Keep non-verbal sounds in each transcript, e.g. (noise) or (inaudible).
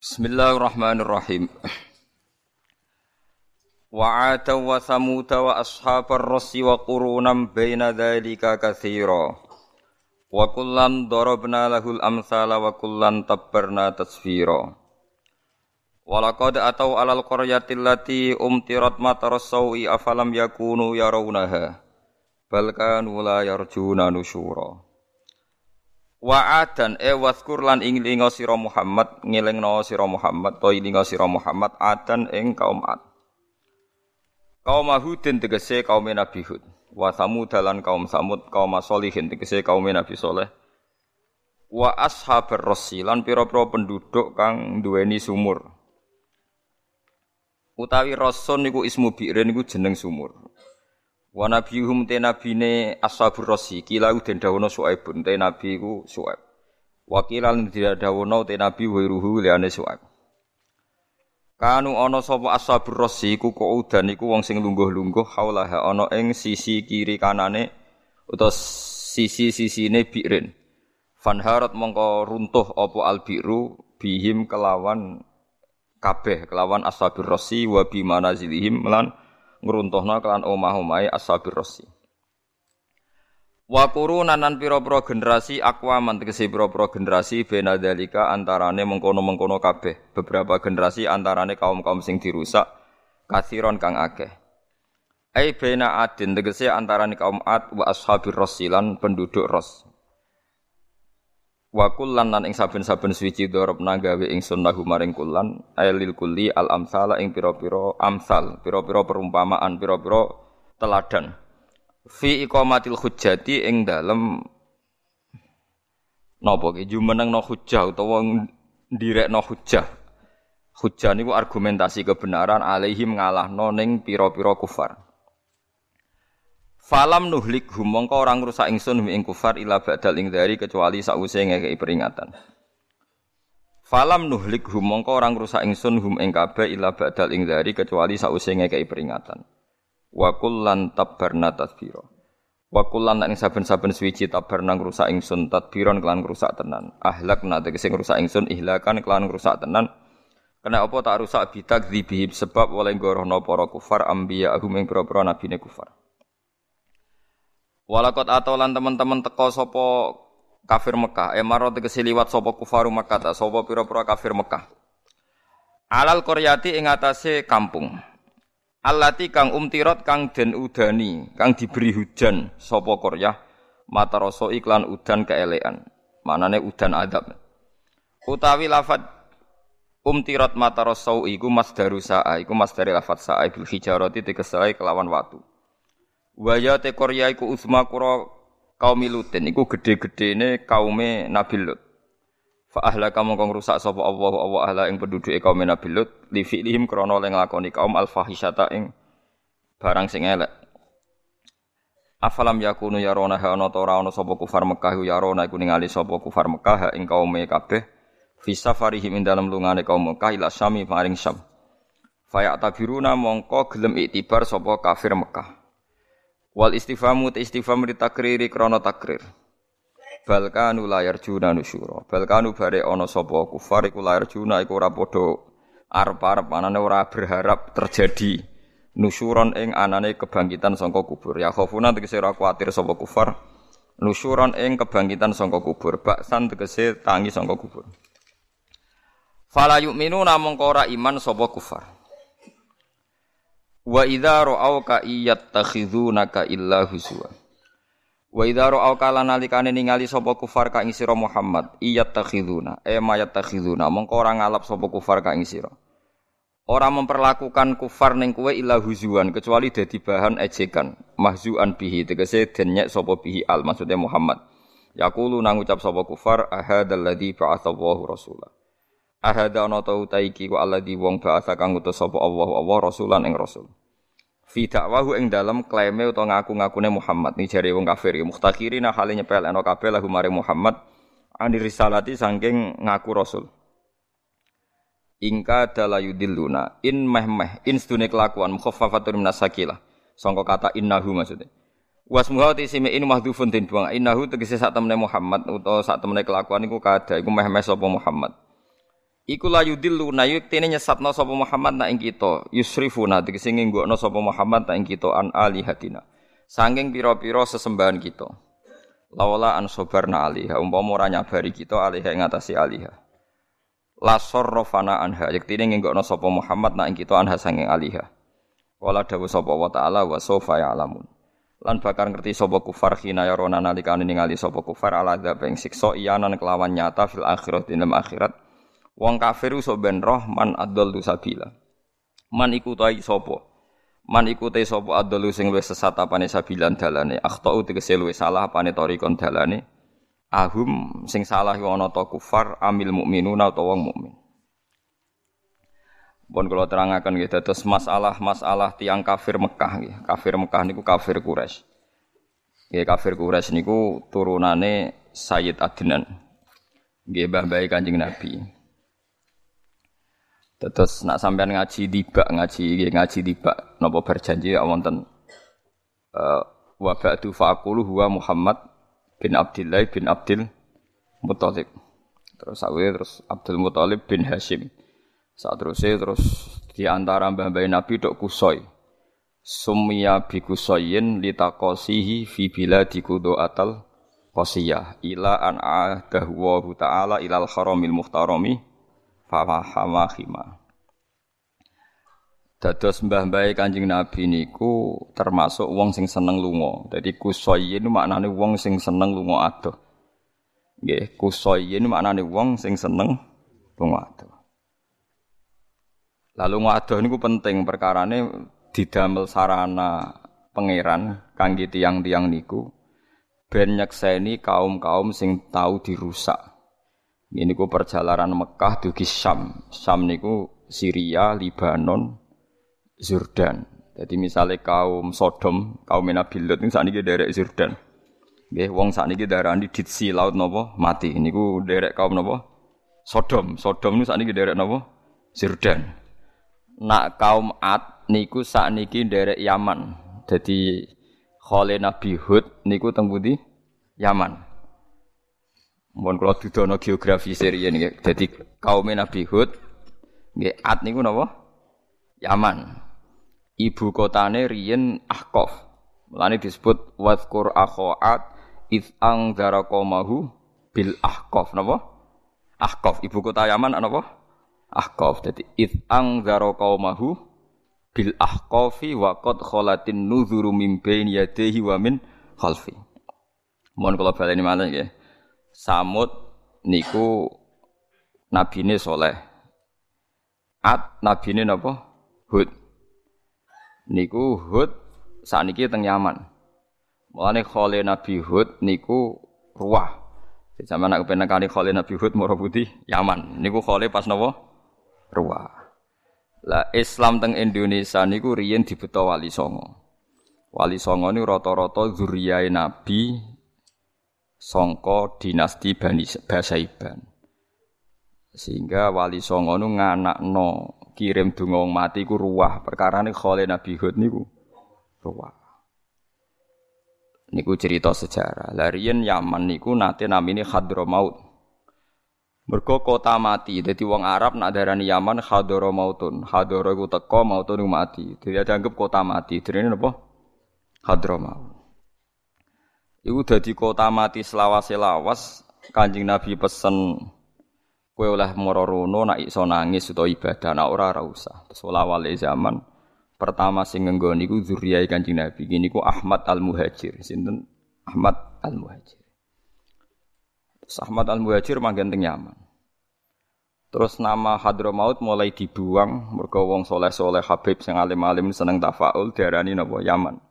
Bismillahirrahmanirrahim. Wa 'ada wa thamud wa ashabar rassi wa qurunam baina dzalika katsira. Wa kullan darabna lahul amsala wa kullan tabbarna tasfira. Walaqad atau alal qaryati allati umtirat mataras sawi afalam yakunu yarawnaha bal kanu la yarjuna nusyura Wa adan e waskur lan ing linga sira Muhammad ngelingno sira Muhammad to linga sira Muhammad adan ing kaum Ad. Kaum Hudin tegese kaum Nabi Hud. Wa Samud lan kaum Samud kaum Solihin tegese kaum Nabi Soleh wa ashabar rasi lan pira-pira penduduk kang duweni sumur. Utawi rason niku ismu bi'rin niku jeneng sumur. Wa nabiyuhum te nabine ashabur rasi kila den dawono Suaibun te nabi iku Suaib. Wa kila dawono te nabi wiruhu liane Suaib. Kanu ana sapa ashabur rasi iku kaudan iku wong sing lungguh-lungguh haulaha ana ing sisi kiri kanane utawa sisi-sisine bi'rin. Fanharat mongko runtuh apa albiru bihim kelawan kabeh kelawan ashabir rasi wa bi manazilihim lan ngruntuhna kelan omah-omahe ashabir rasi. Wa qurunan nan pira-pira generasi akwaman tegese pira-pira generasi bena dalika antarane mengkono-mengkono kabeh beberapa generasi antarane kaum-kaum sing dirusak kathiron kang akeh. Ai bena adin tegese antarane kaum ad wa ashabir rasi lan penduduk ros. Wa kullan lan ing saben-saben suci darabna gawe ingsun lahu maring kullan ailil kulli al amsala ing pira-pira amsal, pira-pira perumpamaan, pira-pira teladan. Fi iqamatil hujjati ing dalem napa ki jumeneng no hujjah utawa ndirekno hujjah. Hujjah niku argumentasi kebenaran alaihim ngalahno ning pira-pira kufar. Falam nuhlik hum mongko ora ngrusak ingsun ing kufar ila ba'dal ing dari kecuali sause ngekeki peringatan. Falam nuhlik hum mongko ora ngrusak ingsun hum ing kabeh ila ba'dal ing dari kecuali sause ngekeki peringatan. Wa kullan tabbarna tadbira. Wa kullan ing saben-saben suwiji tabarna ngrusak ingsun tadbiron kelan ngrusak tenan. Ahlak na tegese ngrusak ingsun ihlakan kelan ngrusak tenan. Kena apa tak rusak bitak dzibihim sebab oleh gorohna para kufar ambiya ahum ing pira-pira nabine kufar. Walakot atau lan teman-teman teko sopo kafir Mekah. Emaro tegese liwat sopo kufaru Mekah sopo pira-pira kafir Mekah. Alal koryati ing atase kampung. Alati kang umtirot kang den udani, kang diberi hujan sopo koryah mata rasa iklan udan keelean. Manane udan adab. Utawi lafat umtirot mata rasa iku masdaru sa'a, iku masdari lafat sa'a bil hijarati kelawan watu. Waya te Korea iku usma kura kaum Lutin iku gede-gedene kaume Nabi Lut. Fa ahla kamu kang rusak sapa Allah Allah ahla ing penduduke kaum Nabi Lut li fi'lihim krana len nglakoni kaum al fahisyata ing barang sing elek. Afalam yakunu yarona ha ana ta ora ana sapa kufar Mekah yarona iku ningali sapa kufar Mekah ing kaume kabeh fi safarihim ing dalem lungane kaum Mekah ila Syami maring Syam. Faya tabiruna mongko gelem iktibar sapa kafir Mekah. Wal istifamu te istifham di takriri krana takrir. Balkanu layar juna nusyura. Balkanu bare ana sapa kufar iku layar juna iku ora padha anane ora berharap terjadi nusyuron ing anane kebangkitan sangka kubur. Ya khofuna tegese ora kuwatir sapa kufar. Nusyuron ing kebangkitan sangka kubur. Baksan tegese tangi sangka kubur. Fala yu'minuna mongko ora iman sapa kufar. Wa idza ra'auka iyattakhidunaka illa huzwa. Wa idza ra'auka lan ningali sapa kufar ka ing sira Muhammad iyattakhiduna e mayattakhiduna mongko ora ngalap sapa kufar ka ing sira. Ora memperlakukan kufar ning kowe illa huzuan kecuali dadi bahan ejekan mahzuan bihi tegese den nyek sapa bihi al maksudnya Muhammad. Yaqulu nang ucap sapa kufar ahadzal ladzi ba'atsallahu rasulah. Ahada ana ta utaiki ku alladzi wong ba'atsa kang utus sapa Allah Allah rasulan ing rasul. Fi dakwahu ing dalem klaime utawa ngaku-ngakune Muhammad ni jare wong kafir ya mukhtakirina hale nyepel ana kabeh lahu mare Muhammad ani risalati saking ngaku rasul. Ingka dalayudilluna in meh meh in sedune kelakuan mukhaffafatun minasakilah. Sangka kata innahu maksudnya. Wasmuha tisime in mahdhufun den buang innahu tegese sak temene Muhammad utawa sak temene kelakuan iku kada iku meh meh sapa Muhammad. Iku la yudillu na yuktene nyesatna sapa Muhammad nak ing kita, yusrifuna tegese nggokno sapa Muhammad nak ing kita an alihatina. Sangking pira-pira sesembahan kita. Lawala an sabarna aliha umpama ora nyabari kita aliha ing atase aliha. La sarrafana anha yektene nggokno sapa Muhammad nak ing kita anha sanging aliha. Wala dawu sapa wa ta'ala wa sofa ya'lamun. Lan bakar ngerti sapa kufar khina yarona nalikane ningali sapa kufar ala dzab ing siksa iyanan kelawan nyata fil akhirat dalam akhirat Wong kafir iso ben roh man adallu sabila. Man iku tai sapa? Man iku te sapa adallu sing wis sesat apane sabilan dalane. Akhtau tegese luwih salah apane tarikon dalane. Ahum sing salah iku ana ta kufar amil mukminuna utawa wong mukmin. Pun kalau terangaken nggih dados masalah-masalah tiang kafir Mekah nggih. Kafir Mekah niku kafir Quraisy. Nggih kafir Quraisy niku turunane Sayyid Adnan. Nggih mbah Kanjeng Nabi. Terus nak sampean ngaji tiba ngaji ngaji tiba napa berjanji ya wonten uh, wa ba'du huwa Muhammad bin Abdullah bin Abdul Muthalib. Terus sawe terus Abdul Muthalib bin Hashim. Saat terusnya terus di antara mbah-mbah Nabi dok kusoi. Sumya bi kusoyin litakosihi fi biladi atal qasiyah ila an adahu ta'ala ilal haramil muhtarami fafahama khima. Dados mbah-mbah Kanjeng Nabi niku termasuk wong sing seneng lunga. Dadi kusoyin maknane wong sing seneng lunga adoh. Nggih, kusoyin maknane wong sing seneng lunga adoh. Lalu ngadoh niku penting perkarane didamel sarana pangeran kangge tiang-tiang niku ben nyekseni kaum-kaum sing tau dirusak ini ku perjalanan Mekah dugi Syam. Syam niku Syria, Libanon, Jordan. Jadi misalnya kaum Sodom, kaum Nabi Lot ini saat ini derek Jordan. Nggih, wong saat ini darani ditsi laut nopo mati. Ini ku derek kaum nopo Sodom. Sodom saat ini derek nopo Jordan. Nak kaum Ad niku saat ini derek Yaman. Jadi Khole Nabi Hud niku teng Yaman. Mohon kalau didono geografi serian nggih. Jadi kaum Nabi Hud nggih Ad niku napa? Yaman. Ibu kotane riyen Ahqaf. Mulane disebut wadhkur akhoat id ang qaumahu bil Ahqaf napa? Ahqaf. Ibu kota Yaman napa? Ahqaf. Jadi id ang qaumahu bil ahqafi wa qad khalatin nuzuru min bain yadayhi wa min khalfi. Mohon kula baleni malih nggih. Samud niku nabine soleh. At nabine napa? Hud. Niku Hud sakniki teng Yaman. Mulane khole Nabi Hud niku ruah. Zaman nak kepen kali khole Nabi Hud moro putih Yaman. Niku khole pas napa? Ruah. Lah Islam teng Indonesia niku riyen dibeto wali songo. Wali songo niku rata-rata zuriyah Nabi songko dinasti Bani Basaiban. Sehingga wali songo nu nganakno kirim donga mati ku ruah. Perkarane khole Nabi Hud niku ruah. Niku cerita sejarah. Larian Yaman niku nate namine Hadramaut. Mergo kota mati. Jadi wong Arab nak darani Yaman Hadramautun. Hadra iku teko mautun mati. Jadi dianggap kota mati. Jadi napa? Hadramaut. Iku dadi kota mati selawas-selawas Kanjeng Nabi pesen kowe oleh mara rono nak iso nangis utawa ibadah nak ora ora usah. Terus wale zaman pertama sing nggone niku zuriyah Kanjeng Nabi. Niku Ahmad Al-Muhajir. Sinten? Ahmad Al-Muhajir. Terus Ahmad Al-Muhajir manggen teng Yaman. Terus nama Hadramaut mulai dibuang mergo wong soleh-soleh Habib sing alim-alim seneng tafaul diarani napa Yaman.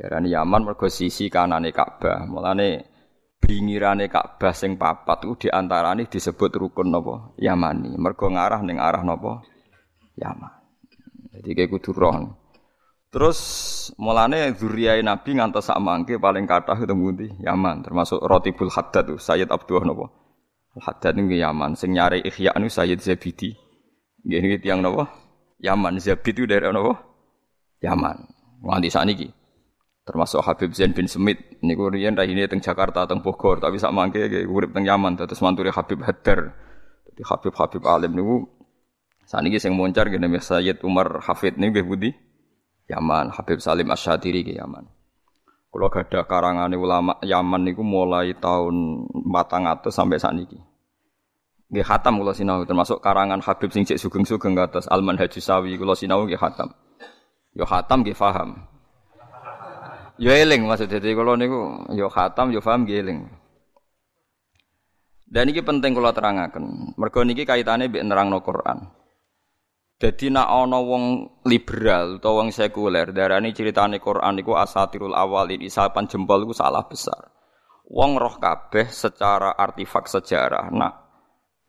Darani Yaman mergo sisi kanane Ka'bah. Mulane bingirane Ka'bah sing papat ku diantarane disebut rukun napa? Yamani. Mergo ngarah ning arah napa? Yaman. Jadi kayak kudu roh. Terus mulane zuriyah Nabi ngantos sak mangke paling kathah ketemu di Yaman, termasuk Rotibul Haddad tuh Sayyid Abdullah napa? Haddad ning Yaman, sing nyari Ihya niku Sayyid Zabidi. Nggih niki tiyang napa? Yaman Zabid itu dari napa? Yaman. Nganti sakniki termasuk Habib Zain bin Semit niku riyen rahine teng Jakarta teng Bogor tapi sak mangke urip teng Yaman terus manturi Habib Haddar Di Habib-habib alim niku saniki sing moncar ngene Sayyid Umar Hafid niku nggih budi Yaman, Habib Salim Asyadiri ke Yaman. Kalau ada karangan ulama Yaman niku mulai tahun 400 sampai saat ini. Gak hatam kalau sinau termasuk karangan Habib sing cek sugeng-sugeng atas Alman Haji Sawi kalau sinau gak hatam. Yo hatam gak faham. Yo eling maksudnya jadi kalau niku yo hatam yo. Dan ini penting kalau terangkan. Mergo niki kaitannya bi nerangno Quran. Jadi nak ana wong liberal atau wong sekuler darani ceritane Quran iku asatirul awalin isapan jempol iku salah besar. Wong roh kabeh secara artifak sejarah. Nak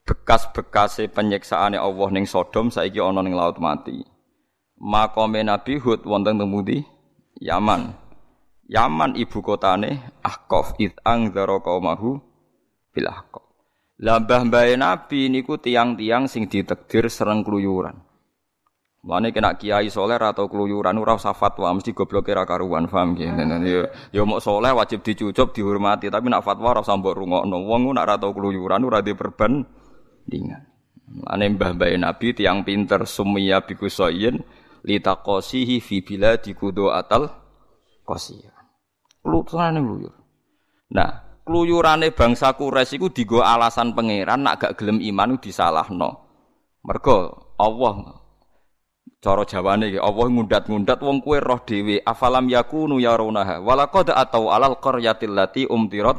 bekas-bekase penyiksaane Allah ning Sodom saiki ana ning laut mati. Makome Nabi Hud wonten temudi Yaman. Yaman ibu kotane Ahqaf id angzara qaumahu bil Ahqaf. Nabi niku tiang-tiang sing ditekdir sereng kluyuran. Mane kena kiai soleh atau keluyuran ora usah fatwa mesti goblok ra karuan paham nggih. Yo yo mok soleh wajib dicucup dihormati tapi nak fatwa ora usah mbok rungokno. Wong nak ora tau keluyuran ora di perbandingan. Mane mbah-mbah Nabi tiang pinter sumia bikusoyin litaqasihi fi biladi kudu atal qasiyah. Keluyurane keluyur. Nah, keluyurane bangsa Quraisy iku digo alasan pangeran nak gak gelem iman disalahno. Mergo Allah Cara Jawane iki Allah ngundat-ngundat wong kue roh dhewe afalam yakunu yarunaha walaqad atau alal qaryatil lati umtirat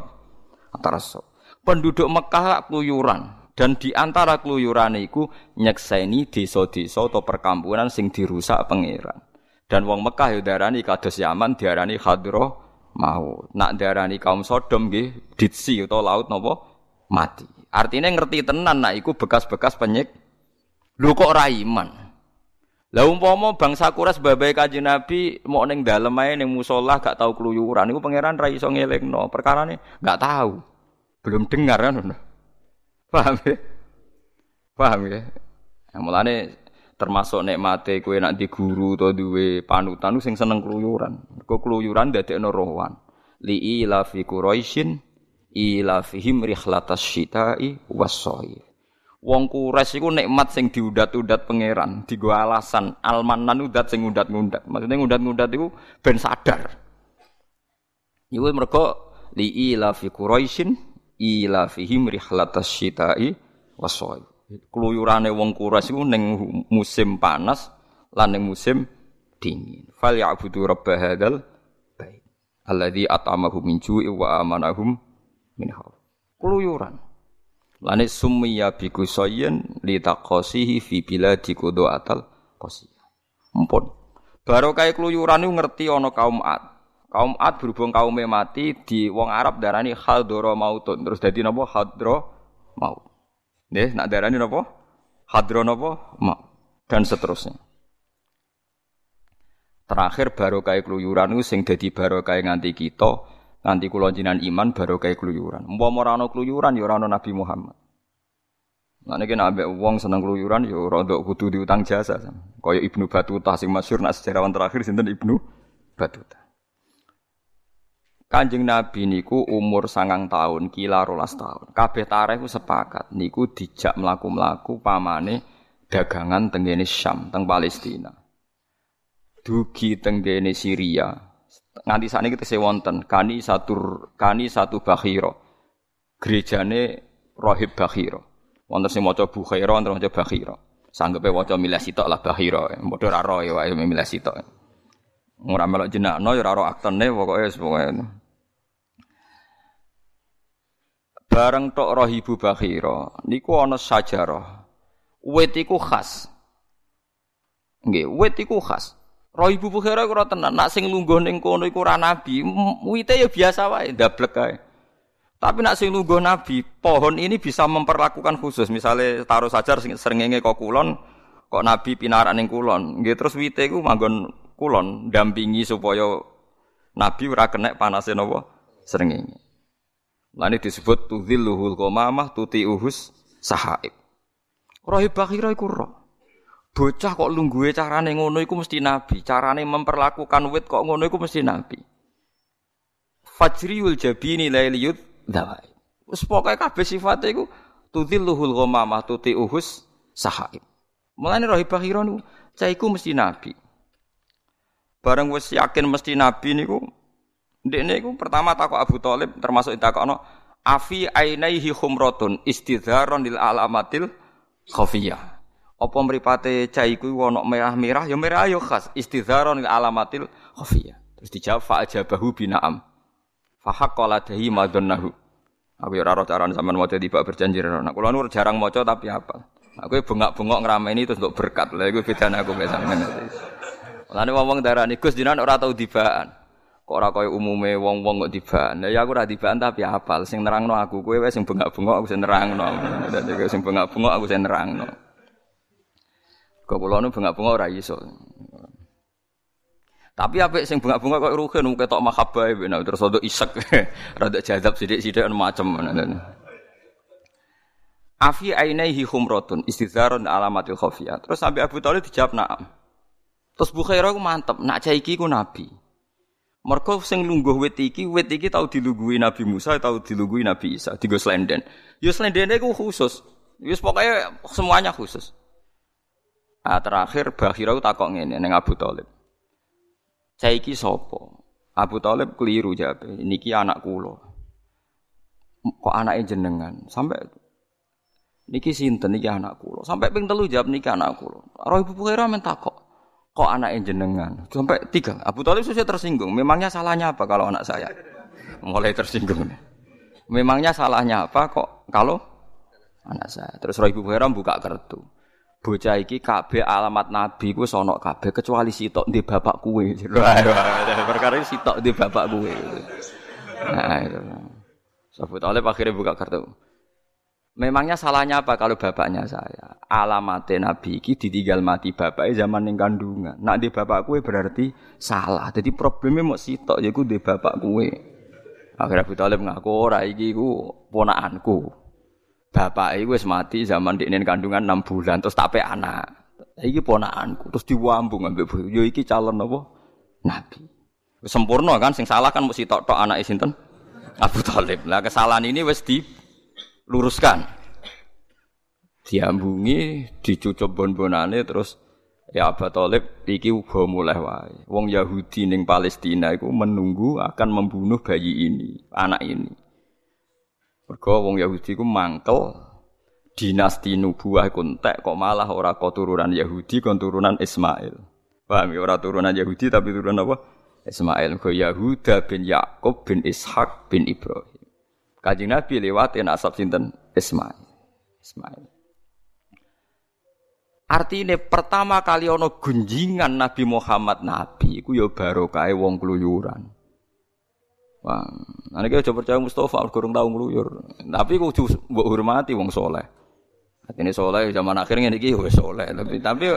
ataraso. Penduduk Mekah keluyuran dan di antara keluyuran iku nyekseni desa-desa atau perkampungan sing dirusak pangeran. Dan wong Mekah yo darani kados Yaman diarani hadro mau. Nak darani kaum Sodom nggih ditsi atau laut napa mati. Artinya ngerti tenan nak iku bekas-bekas penyik. Lu kok ora iman? Lah umpama bangsa Quraisy babai Kanjeng Nabi mau ning dalem ae ning musala gak tau keluyuran niku pangeran ra iso ngelingno. Perkarane gak tahu. Belum dengar kan. Paham ya? Paham ya? Nah, mulane termasuk nikmate kowe nak di guru atau duwe panutan sing seneng keluyuran. Kok keluyuran dadekno rohwan. Li ila fi Quraisyin ila fihim rihlatas syita'i was Wong kures iku nikmat sing diudat-udat pangeran, digo alasan almanan udat sing ngudat-ngudat. Maksudnya ngudat-ngudat iku ben sadar. Iku mergo li ila fi Quraisyin ila fihim rihlatas syita'i wasoi. Keluyurane wong kures iku ning musim panas lan ning musim dingin. Fal ya'budu rabb hadzal bait. Alladzi at'amahum min ju'i wa amanahum min khauf. Keluyuran. Lane summiya bi kusayyin li taqasihi fi biladi kudu atal. Mumpun. Barokah keluyuran ngerti ana kaum Ad. Kaum Ad berhubung kaume mati di wong Arab darani hadra mautun. Terus dadi napa hadra maut. Nggih, nak darani napa? Hadra napa? Maut. Dan seterusnya. Terakhir barokah keluyuran itu sing dadi barokah nganti kita Nanti kula jinan iman baru kayak keluyuran. Umpama ora ana keluyuran ya ora ana Nabi Muhammad. Nah niki nek ambek wong seneng keluyuran ya rada kudu diutang jasa. Kaya Ibnu Batuta sing masyhur nak sejarawan terakhir sinten Ibnu Batuta. Kanjeng Nabi niku umur sangang tahun, kila rolas tahun. Kabeh tareh ku sepakat niku dijak mlaku-mlaku pamane dagangan tenggene Syam, teng Palestina. Dugi tenggene Syria, nganti saat ini kita wonten kani satu kani satu bakhiro gerejane rohib bakhiro wonten sing maca bukhairo wonten maca bakhiro sanggepe waca milah sitok lah bakhiro padha ora ya wae milah sitok. Ora melok jenakno ya ora ro aktene pokoke pokoke bareng tok rohibu bakhiro niku ana sajarah wit iku khas nggih wit iku khas Roh Ibu Bukhara ora tenan, nak sing lungguh ning kono iku ora nabi, wite ya biasa wae, ndablek kae. Tapi nak sing lungguh nabi, pohon ini bisa memperlakukan khusus. Misalnya taruh sajar serengenge kok kulon, kok nabi pinarak ning kulon. Nggih terus wite iku manggon kulon dampingi supaya nabi ora kena panase napa srengenge. Lani disebut tudzilluhul qamamah tuti uhus sahaib. Roh bakhira iku roh. Bocah kok lungguhe carane ngono iku mesti nabi. Carane memperlakukan wit kok ngono iku mesti nabi. Fajriul jabini lailiyut dawai. Wis pokoke kabeh sifate iku Tudhilluhul ghamamah uhus sahaib. Mulane Rahibah Hira niku caiku mesti nabi. Bareng wis yakin mesti nabi niku ndekne iku pertama takok Abu Thalib termasuk ditakokno afi ainaihi khumratun istidharon lil alamatil khafiyah. Apa mripate caiku ana merah-merah ya merah ya khas istidharon lil alamatil khafiyah. Terus dijawab fa ajabahu bina'am. Fa haqqala dahi madunnahu. Aku ya ora carane sampean maca tiba berjanji ora. Nah, kula nu jarang maca tapi apa? Aku bengak-bengok ngrameni terus untuk berkat. Lah iku bedane aku mek sampean. Mulane wong-wong darani Gus jenengan ora tau dibaan. Kok ora kaya umume wong-wong kok dibaan. Lah ya aku ora dibaan tapi hafal sing nerangno aku kowe wis sing bengak-bengok aku sing nerangno. Dadi sing bengak-bengok aku sing nerangno. Kok kula nu bengak-bengok ora iso. Tapi apa sing bunga-bunga kok rugen ketok mahabbah nah terus ada isek. (laughs) Rada jadab sithik-sithik macem. Afi ainaihi khumratun istidharun alamatil khafiyah. Terus sampai Abu Thalib dijawab na'am. Terus Bukhairah ku mantep, nak cah iki ku nabi. Mergo sing lungguh wit iki, wit iki tau dilungguhi Nabi Musa, tau dilungguhi Nabi Isa, digo slenden. Ya slendene ku khusus. Wis pokoknya semuanya khusus. Nah, terakhir Bakhirau takok ngene ning Abu Thalib. Saiki sapa? Abu Thalib keliru jawab. Niki anak kula. Kok anake jenengan? Sampai niki sinten niki anak kula. Sampai ping telu jawab niki anak kula. Roh Ibu Bukhari men takok. Kok anake jenengan? Sampai tiga. Abu Thalib susah tersinggung. Memangnya salahnya apa kalau anak saya? Mulai tersinggung. Memangnya salahnya apa kok kalau anak saya? Terus Ibu Bukhari buka kartu bocah iki alamat nabi ku sono kabeh kecuali sitok di bapak kue. (laughs) Perkara sitok di bapak kue. Nah itu. Sebut oleh akhirnya buka kartu. Memangnya salahnya apa kalau bapaknya saya? Alamatnya Nabi iki ditinggal mati bapaknya zaman yang kandungan. Nak di bapak kue berarti salah. Jadi problemnya mau sitok ya di bapak kue. Akhirnya Abu Talib ngaku ora iki ku ponakanku. Bapak iku wis mati zaman dekne kandungan 6 bulan terus tape anak. Iki ponakanku terus diwambung ambek bojo. Yo iki calon apa? Nabi. Sempurna kan sing salah kan mesti tok-tok anake sinten? Abu Thalib. Lah kesalahan ini wis diluruskan. Diambungi, dicucup bon-bonane terus ya Abu Thalib iki uga mulai wae. Wong Yahudi ning Palestina iku menunggu akan membunuh bayi ini, anak ini. Mergo wong Yahudi ku mangkel dinasti nubuah kuntek kok malah ora kok turunan Yahudi kon turunan Ismail. Paham ya ora turunan Yahudi tapi turunan apa? Ismail. Mergo Yahuda bin Yakub bin Ishak bin Ibrahim. Kanjeng Nabi lewatin asap sinten? Ismail. Ismail. Artinya pertama kali ono gunjingan Nabi Muhammad Nabi iku ya barokah wong keluyuran. Wah, ane kita coba percaya Mustafa, kurang tahu ngeluyur. Tapi kudu mbok hormati wong soleh. Ini soleh zaman akhirnya ini wis soleh. Tapi tapi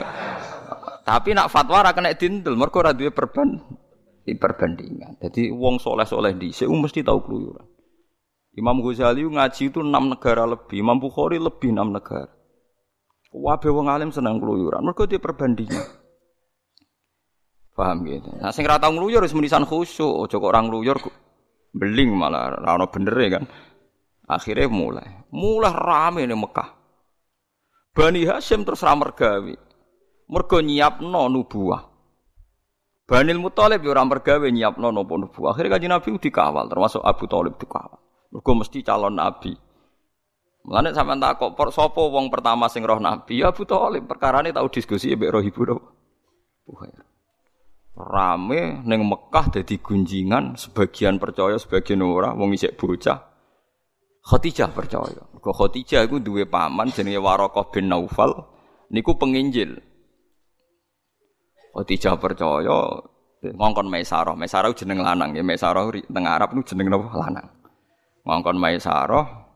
tapi nak fatwa ra kena dintel, mergo ora perban perbandingan. Jadi wong soleh-soleh di um mesti tahu keluyuran. Imam Ghazali ngaji itu enam negara lebih, Imam Bukhari lebih enam negara. Wabe wong alim senang keluyuran, mergo dia perbandingan. Paham gitu. Nah sing ra tau ngluyur wis menisan khusyuk, aja kok orang ngluyur beling malah rano bener ya kan. Akhirnya mulai, mulai rame nih Mekah. Bani Hashim terus ramar gawe. Mergo nyiapno nubuah. Bani Muthalib yo ora mergawe nyiapno nopo nubuah. Akhirnya kanjeng Nabi dikawal termasuk Abu Thalib dikawal. Mergo mesti calon nabi. Mulane sampean takok por sapa wong pertama sing roh nabi? Ya Abu Thalib. Perkarane tau diskusi mbek roh ibu Buhair rame neng Mekah dadi gunjingan sebagian percaya sebagian ora wong isik bocah. Khadijah percaya. Kok Khadijah iku duwe paman jenenge Waraqah bin Naufal niku penginjil. Khadijah percaya ngongkon Maisarah. Maisarah jeneng lanang ya. Maisarah teng Arab niku jeneng napa lanang ngongkon Maisarah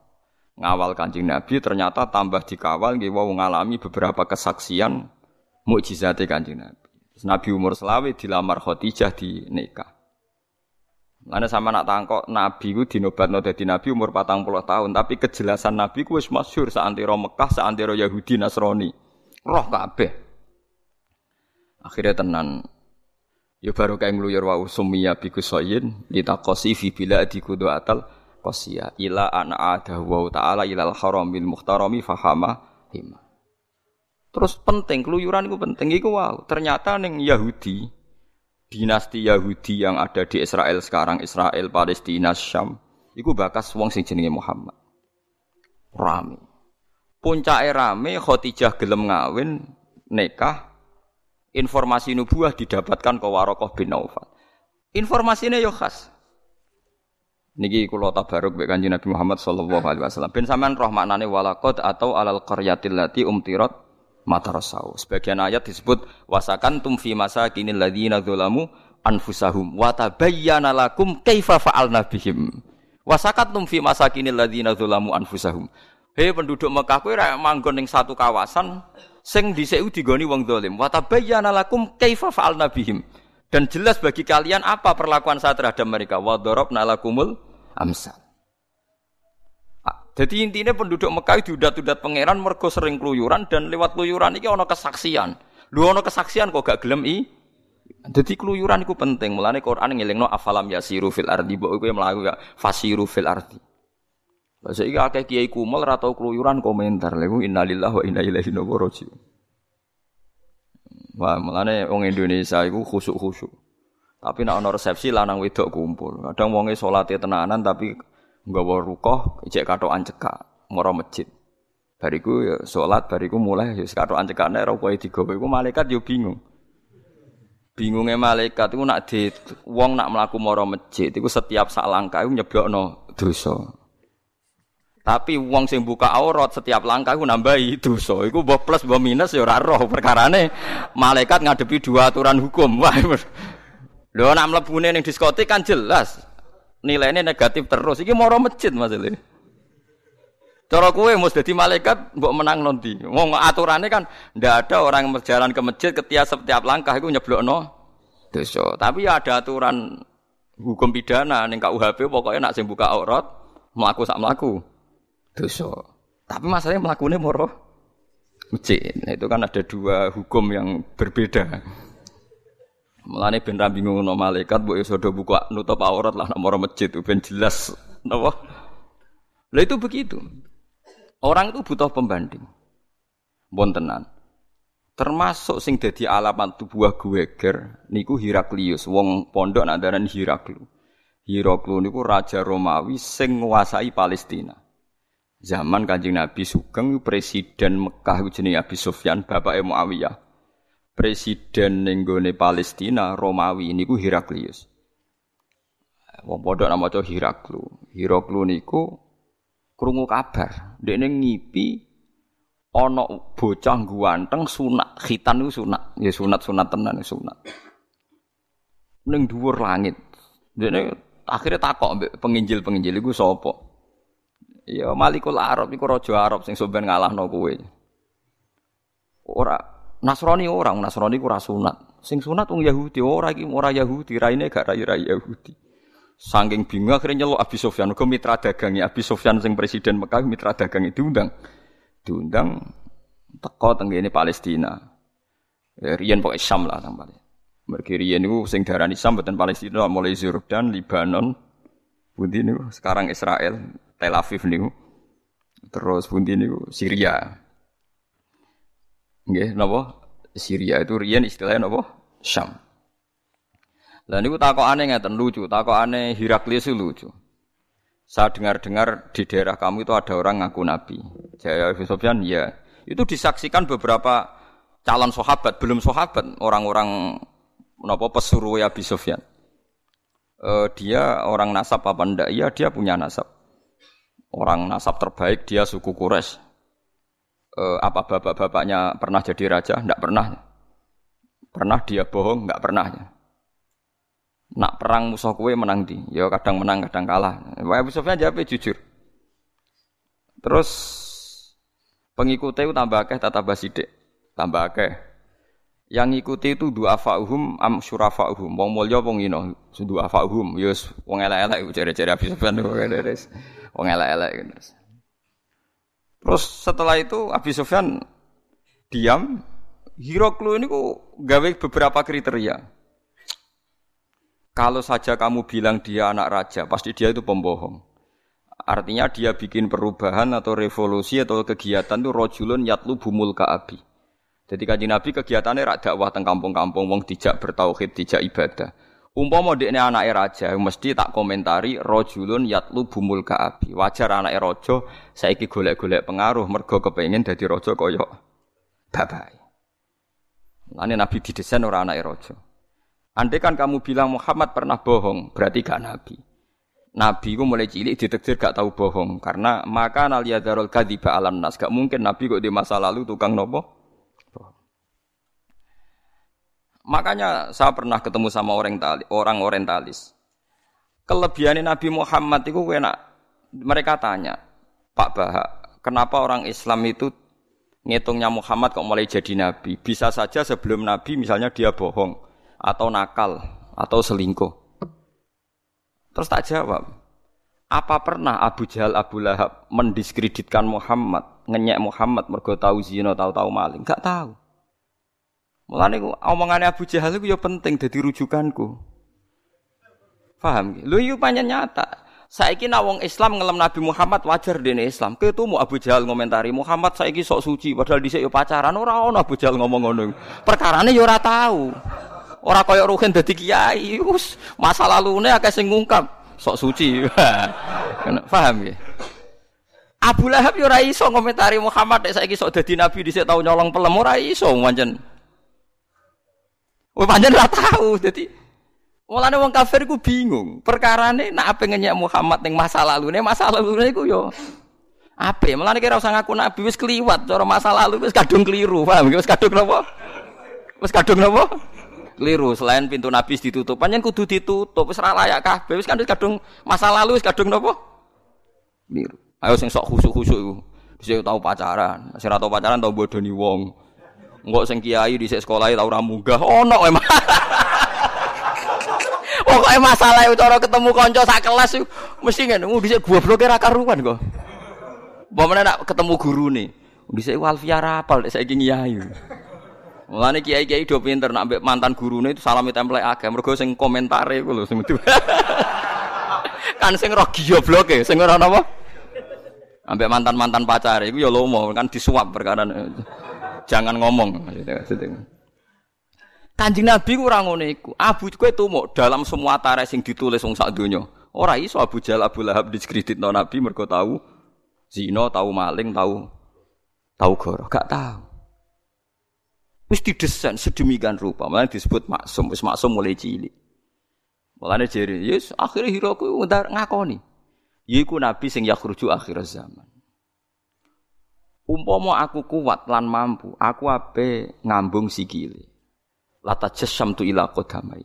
ngawal Kanjeng Nabi ternyata tambah dikawal nggih wong ngalami beberapa kesaksian mukjizate Kanjeng Nabi Nabi umur selawe dilamar Khadijah di nikah. Mana sama nak tangkok Nabi ku dinobatno dadi Nabi umur patang puluh tahun, tapi kejelasan Nabi ku wis masyhur saantero Mekah, saantero Yahudi Nasrani. Roh kabeh. Akhirnya tenan Ya baru kayak ngluyur wa usumiyya bi kusayin litakosi fi bila di kudu atal qasiya ila an ada wa ta'ala ilal haramil muhtarami fahama hima. Terus penting keluyuran itu penting iku wow. Ternyata ning Yahudi dinasti Yahudi yang ada di Israel sekarang Israel Palestina Syam iku bakas wong sing jenenge Muhammad. Rame. Puncake rame Khadijah gelem ngawin nikah informasi nubuah didapatkan ke Warokoh bin Naufal. Informasinya yo khas. Niki kula tabaruk mek Kanjeng Nabi Muhammad sallallahu alaihi wasallam. Ben sampean roh maknane walaqad atau alal qaryatil lati umtirat matarasau. Sebagian ayat disebut wasakan tum fi masakinil ladzina dzalamu anfusahum wa tabayyana lakum kaifa fa'alna bihim. Wasakan tum fi masakinil ladzina dzalamu anfusahum. Hei penduduk Mekah kowe ra manggon ning satu kawasan sing dhisik digoni wong zalim. Wa tabayyana lakum kaifa fa'alna bihim. Dan jelas bagi kalian apa perlakuan saya terhadap mereka. Wa darabna lakumul amsal. Ah, jadi intinya penduduk Mekah diudat-udat pangeran mergo sering keluyuran dan lewat keluyuran ini ono kesaksian. Lu ono kesaksian kok gak gelem i. Jadi keluyuran itu penting. Mulane Quran ngelingno afalam yasiru fil ardi. Mbok kowe mlaku ya fasiru fil ardi. Bahasa iki akeh kiai kumel ra tau keluyuran komentar. Lha innalillahi wa inna ilaihi raji'un. Wah, mulane wong Indonesia iku khusuk-khusuk. Tapi nek ana resepsi lanang wedok kumpul. Kadang wonge salate tenanan tapi nggawa rukoh ijek katokan cekak mara masjid. Bariku ya salat, bariku mulai ya katokan cekak nek rukohe digawe iku malaikat yo bingung. Bingungnya malaikat itu nak di wong nak melaku moro masjid itu setiap sak langkah itu nyebokno dosa. Tapi uang sing buka aurat setiap langkah iku nambahi dosa. Iku mbok plus mbok minus ya ora roh perkarane malaikat ngadepi dua aturan hukum. (laughs) Wah. Lho nak mlebune ning diskotik kan jelas nilainya negatif terus. Iki moro masjid masalah. Cara kowe mus dadi malaikat mbok menang nanti. Wong aturannya kan ndak ada orang berjalan ke masjid ketika setiap langkah iku nyeblokno dosa. Tapi ya ada aturan hukum pidana ning KUHP pokoknya nak sing buka aurat mlaku sak mlaku dosa. Tapi masalahnya melakukannya moro masjid. Nah, itu kan ada dua hukum yang berbeda. Mulane ben ra bingung no malaikat mbok iso do buka nutup aurat lah moro masjid ben jelas napa. Lah itu begitu. Orang itu butuh pembanding. Bon tenan. Termasuk sing dadi alamat tubuh geger niku Heraklius, wong pondok nak daran Heraklu. Heraklu niku raja Romawi sing nguasai Palestina. Zaman Kanjeng Nabi Sugeng presiden Mekah jenenge Abi Sufyan bapake Muawiyah. Presiden ning Palestina Romawi niku Heraklius. Wong padha nama maca Heraklu. Heraklu niku krungu kabar, dekne ngipi ana bocah guanteng sunat, khitan niku sunat. Ya sunat-sunat tenan sunat. Ning dhuwur langit. Dekne akhirnya takok penginjil-penginjil iku sapa? Ya Malikul Arab iku raja Arab sing sampean ngalahno kowe. Ora Nasrani orang, Nasrani ku sunat. Sing sunat wong Yahudi, ora iki ora Yahudi, raine gak rai rai Yahudi. Saking bingung akhirnya nyeluk Abi Sofyan, ke mitra dagangnya Abi Sofyan sing presiden Mekah mitra dagang itu diundang. Diundang teko tenggene Palestina. Ya, riyen pokoke Syam lah Palestina. Mergi riyen niku sing darani Syam mboten Palestina mulai Jordan, Libanon, Budi niku sekarang Israel, Tel Aviv niku. Terus pundi niku Syria. Nggih, napa? Syria itu riyen istilahnya napa? Syam. Lah niku takokane ngeten lucu, takokane Heraklius lucu. Saya dengar-dengar di daerah kamu itu ada orang ngaku nabi. Jaya Sofyan, ya. Itu disaksikan beberapa calon sahabat, belum sahabat, orang-orang napa pesuruh ya Sofyan. Uh, dia orang nasab apa ndak? Iya, dia punya nasab orang nasab terbaik dia suku Quraisy. E, apa bapak-bapaknya pernah jadi raja? Tidak pernah. Pernah dia bohong? Tidak pernah. Nak perang musuh kue menang di, ya kadang menang kadang kalah. Abu Sufyan jawab jujur. Terus pengikutnya itu tambah akeh, tambah sidik, tambah akeh. Yang ngikuti itu dua fa'uhum am syurafa'uhum. Wong mulya wong ino, dua fa'uhum. Yus wong elek-elek cari-cari Abu Sufyan. Wong elek-elek gitu. Terus setelah itu Abi Sufyan diam. Hiroklu ini kok gawe beberapa kriteria. Kalau saja kamu bilang dia anak raja, pasti dia itu pembohong. Artinya dia bikin perubahan atau revolusi atau kegiatan itu rojulun yatlu bumul kaabi. Jadi kaji Nabi kegiatannya rak dakwah teng kampung-kampung wong dijak bertauhid, dijak ibadah. Umpama dekne anake raja mesti tak komentari rojulun yatlu bumul kaabi. Wajar anake raja saiki golek-golek pengaruh mergo kepengin dadi raja kaya bapak. Lane Nabi didesain ora anake raja. Andai kan kamu bilang Muhammad pernah bohong, berarti gak Nabi. Nabi ku mulai cilik ditektir gak tahu bohong karena maka naliyadarul kadiba alam nas gak mungkin Nabi kok di masa lalu tukang nopo Makanya saya pernah ketemu sama orang orang orientalis. Kelebihan Nabi Muhammad itu enak. Mereka tanya, Pak Bahak, kenapa orang Islam itu ngitungnya Muhammad kok mulai jadi nabi? Bisa saja sebelum nabi misalnya dia bohong atau nakal atau selingkuh. Terus tak jawab. Apa pernah Abu Jahal Abu Lahab mendiskreditkan Muhammad, ngenyek Muhammad mergo tahu zina, tahu-tahu maling? Enggak tahu. Mulane omongannya Abu Jahal itu ya penting jadi rujukanku. Paham? Lu itu panjang nyata. Saiki nak wong Islam ngelem Nabi Muhammad wajar dene Islam. Ketemu Abu Jahal ngomentari Muhammad saiki sok suci padahal dhisik yo pacaran ora ono Abu Jahal ngomong ngono. Perkarane yo ora tahu. Ora koyo Ruhin dadi kiai. Wis masa lalune akeh sing ngungkap sok suci. (laughs) Paham ya? Abu Lahab yo ora iso ngomentari Muhammad nek saiki sok dadi nabi dhisik tau nyolong pelem ora iso pancen. Wah panjang ora tahu. Jadi mulane wong kafir ku bingung. Perkarane nak apa ngenyek Muhammad ning masa lalu nih masa lalu nih ku yo apa? Mulane kira usah ngaku nabi wis kliwat cara masa lalu wis kadung keliru. Paham? Wis kadung napa? Wis kadung napa? Keliru. Selain pintu nabi ditutup, panjang kudu ditutup. Wis ora layak kabeh. Wis kan kadung masa lalu wis kadung napa? Keliru. Ayo sing sok khusuk-khusuk iku. Bisa tahu pacaran, sing tau pacaran tau bodoni wong. Enggak sing kiai di sekolah tau ora munggah. Ono emang. (laughs) Pokoke masalah cara ketemu kanca sak kelas mesti ngene, oh dhisik gobloke ra karuan kok. Pamane nak ketemu gurune. Dhisik Alfia rapal saiki kiai. Mulane kiai-kiai do pinter nak ambek mantan gurune itu salami template akeh mergo sing komentare iku lho sing (laughs) kan sing roh gobloke, sing ora napa? Ambek mantan-mantan pacar iku ya lomo kan disuap perkara jangan ngomong. Kanjeng Nabi kurang ngono iku. Abu kowe tumuk dalam semua tare sing ditulis wong sak donya. Ora iso Abu Jahal Abu Lahab diskreditno Nabi mergo tahu zina, tahu maling, tahu tahu goro, gak tahu. Wis didesain sedemikian rupa, malah disebut maksum, wis maksum mulai cilik. Mulane jere, yes akhirnya hiraku ngakoni. Yiku nabi sing yakhruju akhir zaman. Umpama aku kuat lan mampu, aku ape ngambung sikile. Lata jasam tu ila qadamai.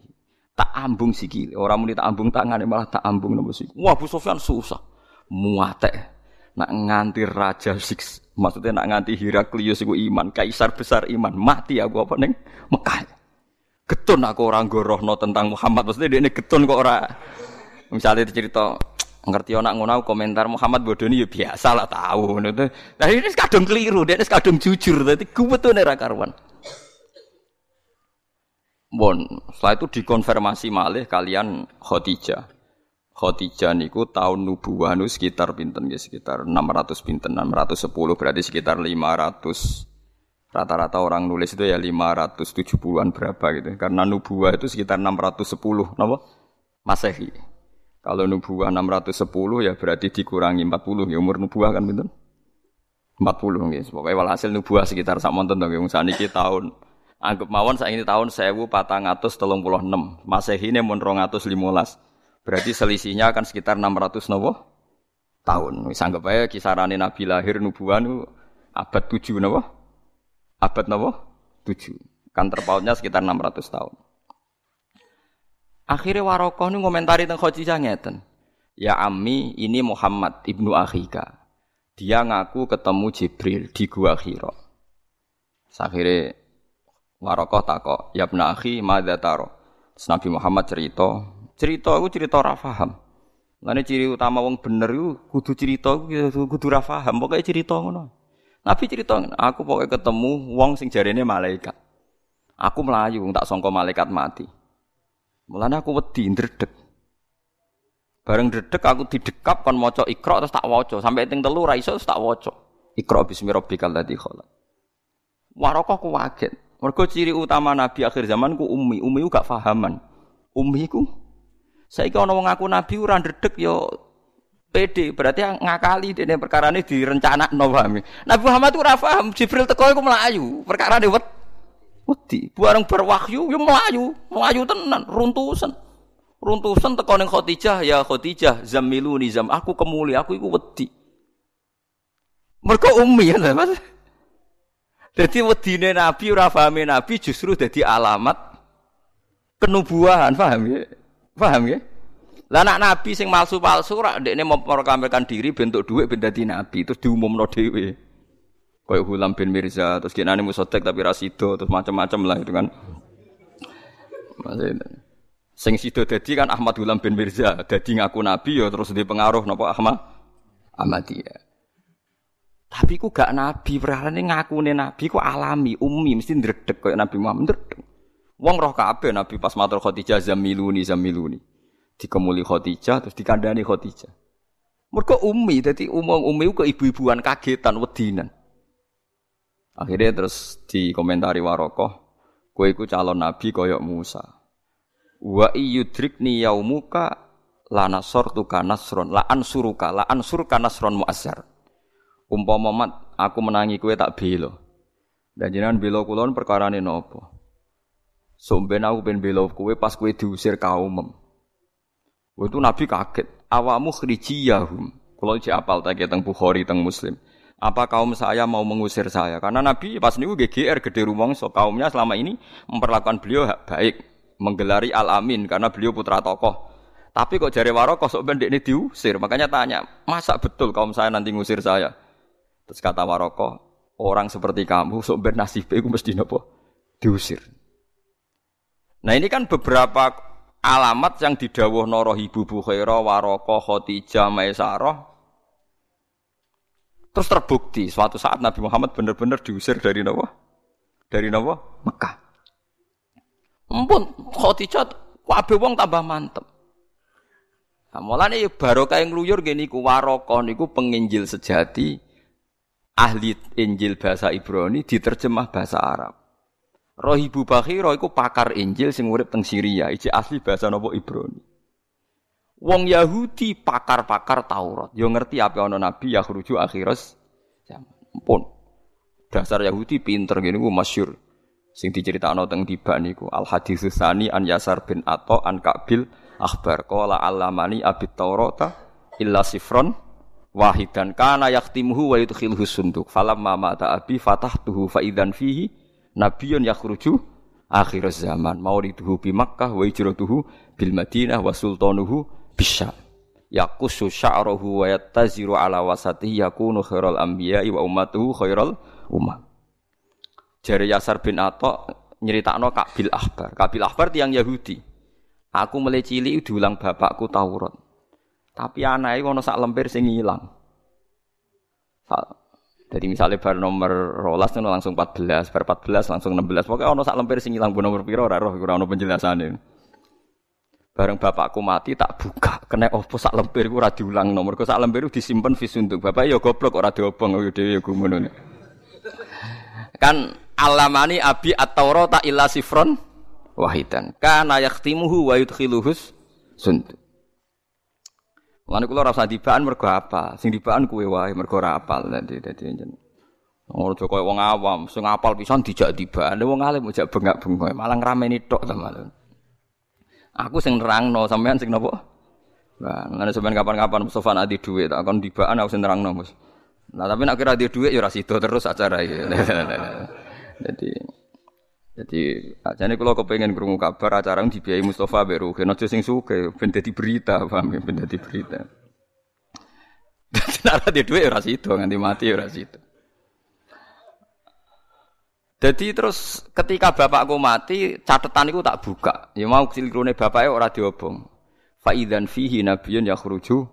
Tak ambung sikile, orang muni tak ambung tangane malah tak ambung nopo sik. Wah, Bu Sofyan susah. Muate. Nak nganti raja six, maksudnya nak nganti Heraklius iku iman, kaisar besar iman, mati aku apa neng Mekah. Getun aku orang gorohno tentang Muhammad, maksudnya dia ini getun kok ora. Misalnya cerita ngerti anak ngono komentar Muhammad Bodoni ya biasa lah tahu tuh. Nah ini kadung keliru, dia ini kadung jujur, dadi tuh ora karuan. Bon, setelah itu dikonfirmasi malih kalian Khadijah. Khadijah niku tahun nubuwah nu sekitar pinten ya sekitar 600 pinten 610 berarti sekitar 500 rata-rata orang nulis itu ya 570-an berapa gitu karena nubuwah itu sekitar 610 napa Masehi. Kalau nubuah 610 ya berarti dikurangi 40 ya umur nubuah kan betul? 40 nggih. Pokoke walhasil nubuah sekitar sak monten to nggih saniki tahun anggap mawon saiki tahun 1436. Masehi ne mun 215. Berarti selisihnya akan sekitar 600 nopo tahun. Wis anggap ae kisarane Nabi lahir nubuah nu abad 7 nopo? Abad nopo? 7. Kan terpautnya sekitar 600 tahun. Akhirnya Warokoh ini komentari tentang Khadijah ngeten. Ya Ami, ini Muhammad ibnu Akhika. Dia ngaku ketemu Jibril di Gua Hira. Akhirnya Warokoh takok, ya ibnu Akhi, madza taro. Nabi Muhammad cerita, cerita aku cerita ora paham. Lane ciri utama wong bener iku kudu cerita kudu ora paham, pokoke cerita ngono. Nabi cerita, aku pokoknya ketemu wong sing jarene malaikat. Aku melayu tak sangka malaikat mati. Mulane aku wedi ndredeg. Bareng dedek aku didekap kon maca Iqra terus tak waca sampai ting telu ra iso tak waca. Iqra bismi rabbikal ladzi khalaq. Warokoh ku waget. Mergo ciri utama nabi akhir zaman ku ummi. Ummi ku gak fahaman. Ummi ku saiki ana wong ngaku nabi ora ndredeg yo pede berarti ngakali dene perkara ini paham. Nabi Muhammad ora paham Jibril teko iku. Perkara ne wedi. Bareng berwahyu yo melayu, melayu tenan, runtusan runtusan teko ning Khadijah ya Khadijah zamiluni zam aku kemuli aku iku wedi. Mergo ummi ya Mas. Jadi wedine Nabi ora Nabi justru dadi alamat kenubuahan paham ya? Paham ya? Lah anak Nabi sing palsu-palsu ora ndekne memproklamirkan diri bentuk dhuwit ben dadi nabi terus diumumno dhewe kayak Hulam bin Mirza terus kinane musotek tapi rasido terus macam-macam lah itu kan Maksudnya. Sing sido dadi kan Ahmad Gulam bin Mirza, dadi ngaku nabi ya terus di pengaruh napa Ahmad Ahmadiyah. Tapi ku gak nabi, perkarane ngakune nabi ku alami, umi mesti ndredeg koyo Nabi Muhammad ndredeg. Wong roh kabeh nabi pas matur Khadijah zamiluni zamiluni. Dikemuli Khadijah terus dikandani Khadijah. Mergo umi, dadi umum umi ku ibu-ibuan kagetan wedinan. Akhirnya terus dikomentari Warokoh, kue iku calon nabi koyok Musa. Wa iyudrikni yaumuka la nasortuka nasron la ansuruka la ansurka nasron muazzar. Umpama mat aku menangi kowe tak bela. Dan jenengan bela kula perkarane napa? Somben aku ben bela kowe pas kowe diusir kaum. Itu Nabi kaget. Awamu khrijiyahum. Kalau cek apal tak teng Bukhari teng Muslim. Apa kaum saya mau mengusir saya? Karena Nabi pas niku GGR gede rumangsa kaumnya selama ini memperlakukan beliau baik menggelari Al-Amin karena beliau putra tokoh. Tapi kok jari Warokoh sok bendek ini diusir. Makanya tanya, masa betul kaum saya nanti ngusir saya? Terus kata Warokoh, orang seperti kamu sok ben nasib itu mesti nopo diusir. Nah ini kan beberapa alamat yang didawuh noro ibu Bukhairah, Warokoh, Khotijah, Maisarah. Terus terbukti suatu saat Nabi Muhammad benar-benar diusir dari nopo? Dari nopo? Mekah. Ampun, Khadijah kabeh wong tambah mantep. Nah, mulane ya barokah ngluyur ngene iku waraka niku penginjil sejati ahli Injil bahasa Ibrani diterjemah bahasa Arab. Rohibu Bakhira iku pakar Injil sing urip teng Syria, iki asli bahasa napa Ibrani. Wong Yahudi pakar-pakar Taurat, yo ngerti apa ana nabi yakhruju akhiras zaman. Ampun. Dasar Yahudi pinter ngene ku masyhur. Sing diceritakno teng tiba niku al hadis sani an Yasar bin Atha an Kabil akhbar. Qala alamani abit taurata illa sifron wahidan. Kana yaktimuhu wa yudkhilhu sunduk. Falamma mata abi fatahtuhu fa idzan fihi nabiyyun yakhruju akhir zaman. Mauliduhu bi Makkah wa hijratuhu bil Madinah wa sultanuhu bisyam yaqusu sya'ruhu wa yattaziru ala wasatihi yakunu khairal anbiya'i wa ummatuhu khairal ummah Jari Yasar bin Atok nyeritakno Kabil Akbar. Kabil Akbar tiang Yahudi. Aku mulai cilik diulang bapakku Taurat. Tapi anaknya ono sak lemper sing ilang. Jadi misalnya bar nomor rolas itu langsung 14, bar 14 langsung 16. Pokoknya ono sak lemper sing ilang bu nomor piro ora roh ora ono penjelasane. Bareng bapakku mati tak buka, kena opo sak lemper ku ora diulang nomor. Sak lemper disimpen visunduk. Bapak ya goblok ora diobong yo dhewe ya gumono. Kan alamani abi at-taurata illa sifron wahidan. Kana yaktimuhu wa yudkhiluhus sundu. Mulane kula ora usah dibaan mergo apa? Sing dibaan kuwe wae mergo ora apal dadi dadi jeneng. Ngono koyo wong awam, sing apal pisan dijak dibaan, wong alim ojak bengak-bengok, malah ngrameni tok ta malah. Aku sing nerangno, sampean sing napa? Nah, ngene sampean kapan-kapan Mustofa adi dhuwit, tak kon dibaan aku sing Mas. Nah, tapi nek kira di dhuwit ya ora terus acara iki. (laughs) Jadi jadi ajane kula kepengin krungu kabar acara dibiayai Mustafa Beru, kena aja sing suke ben dadi berita, paham ya, ben dadi berita. (laughs) Dadi di dhuwit ora sido nganti mati ora sido. Jadi terus ketika bapakku mati, catatan itu tak buka. Ya mau silirune bapaknya ora diobong. Faidan fihi nabiyun yakhruju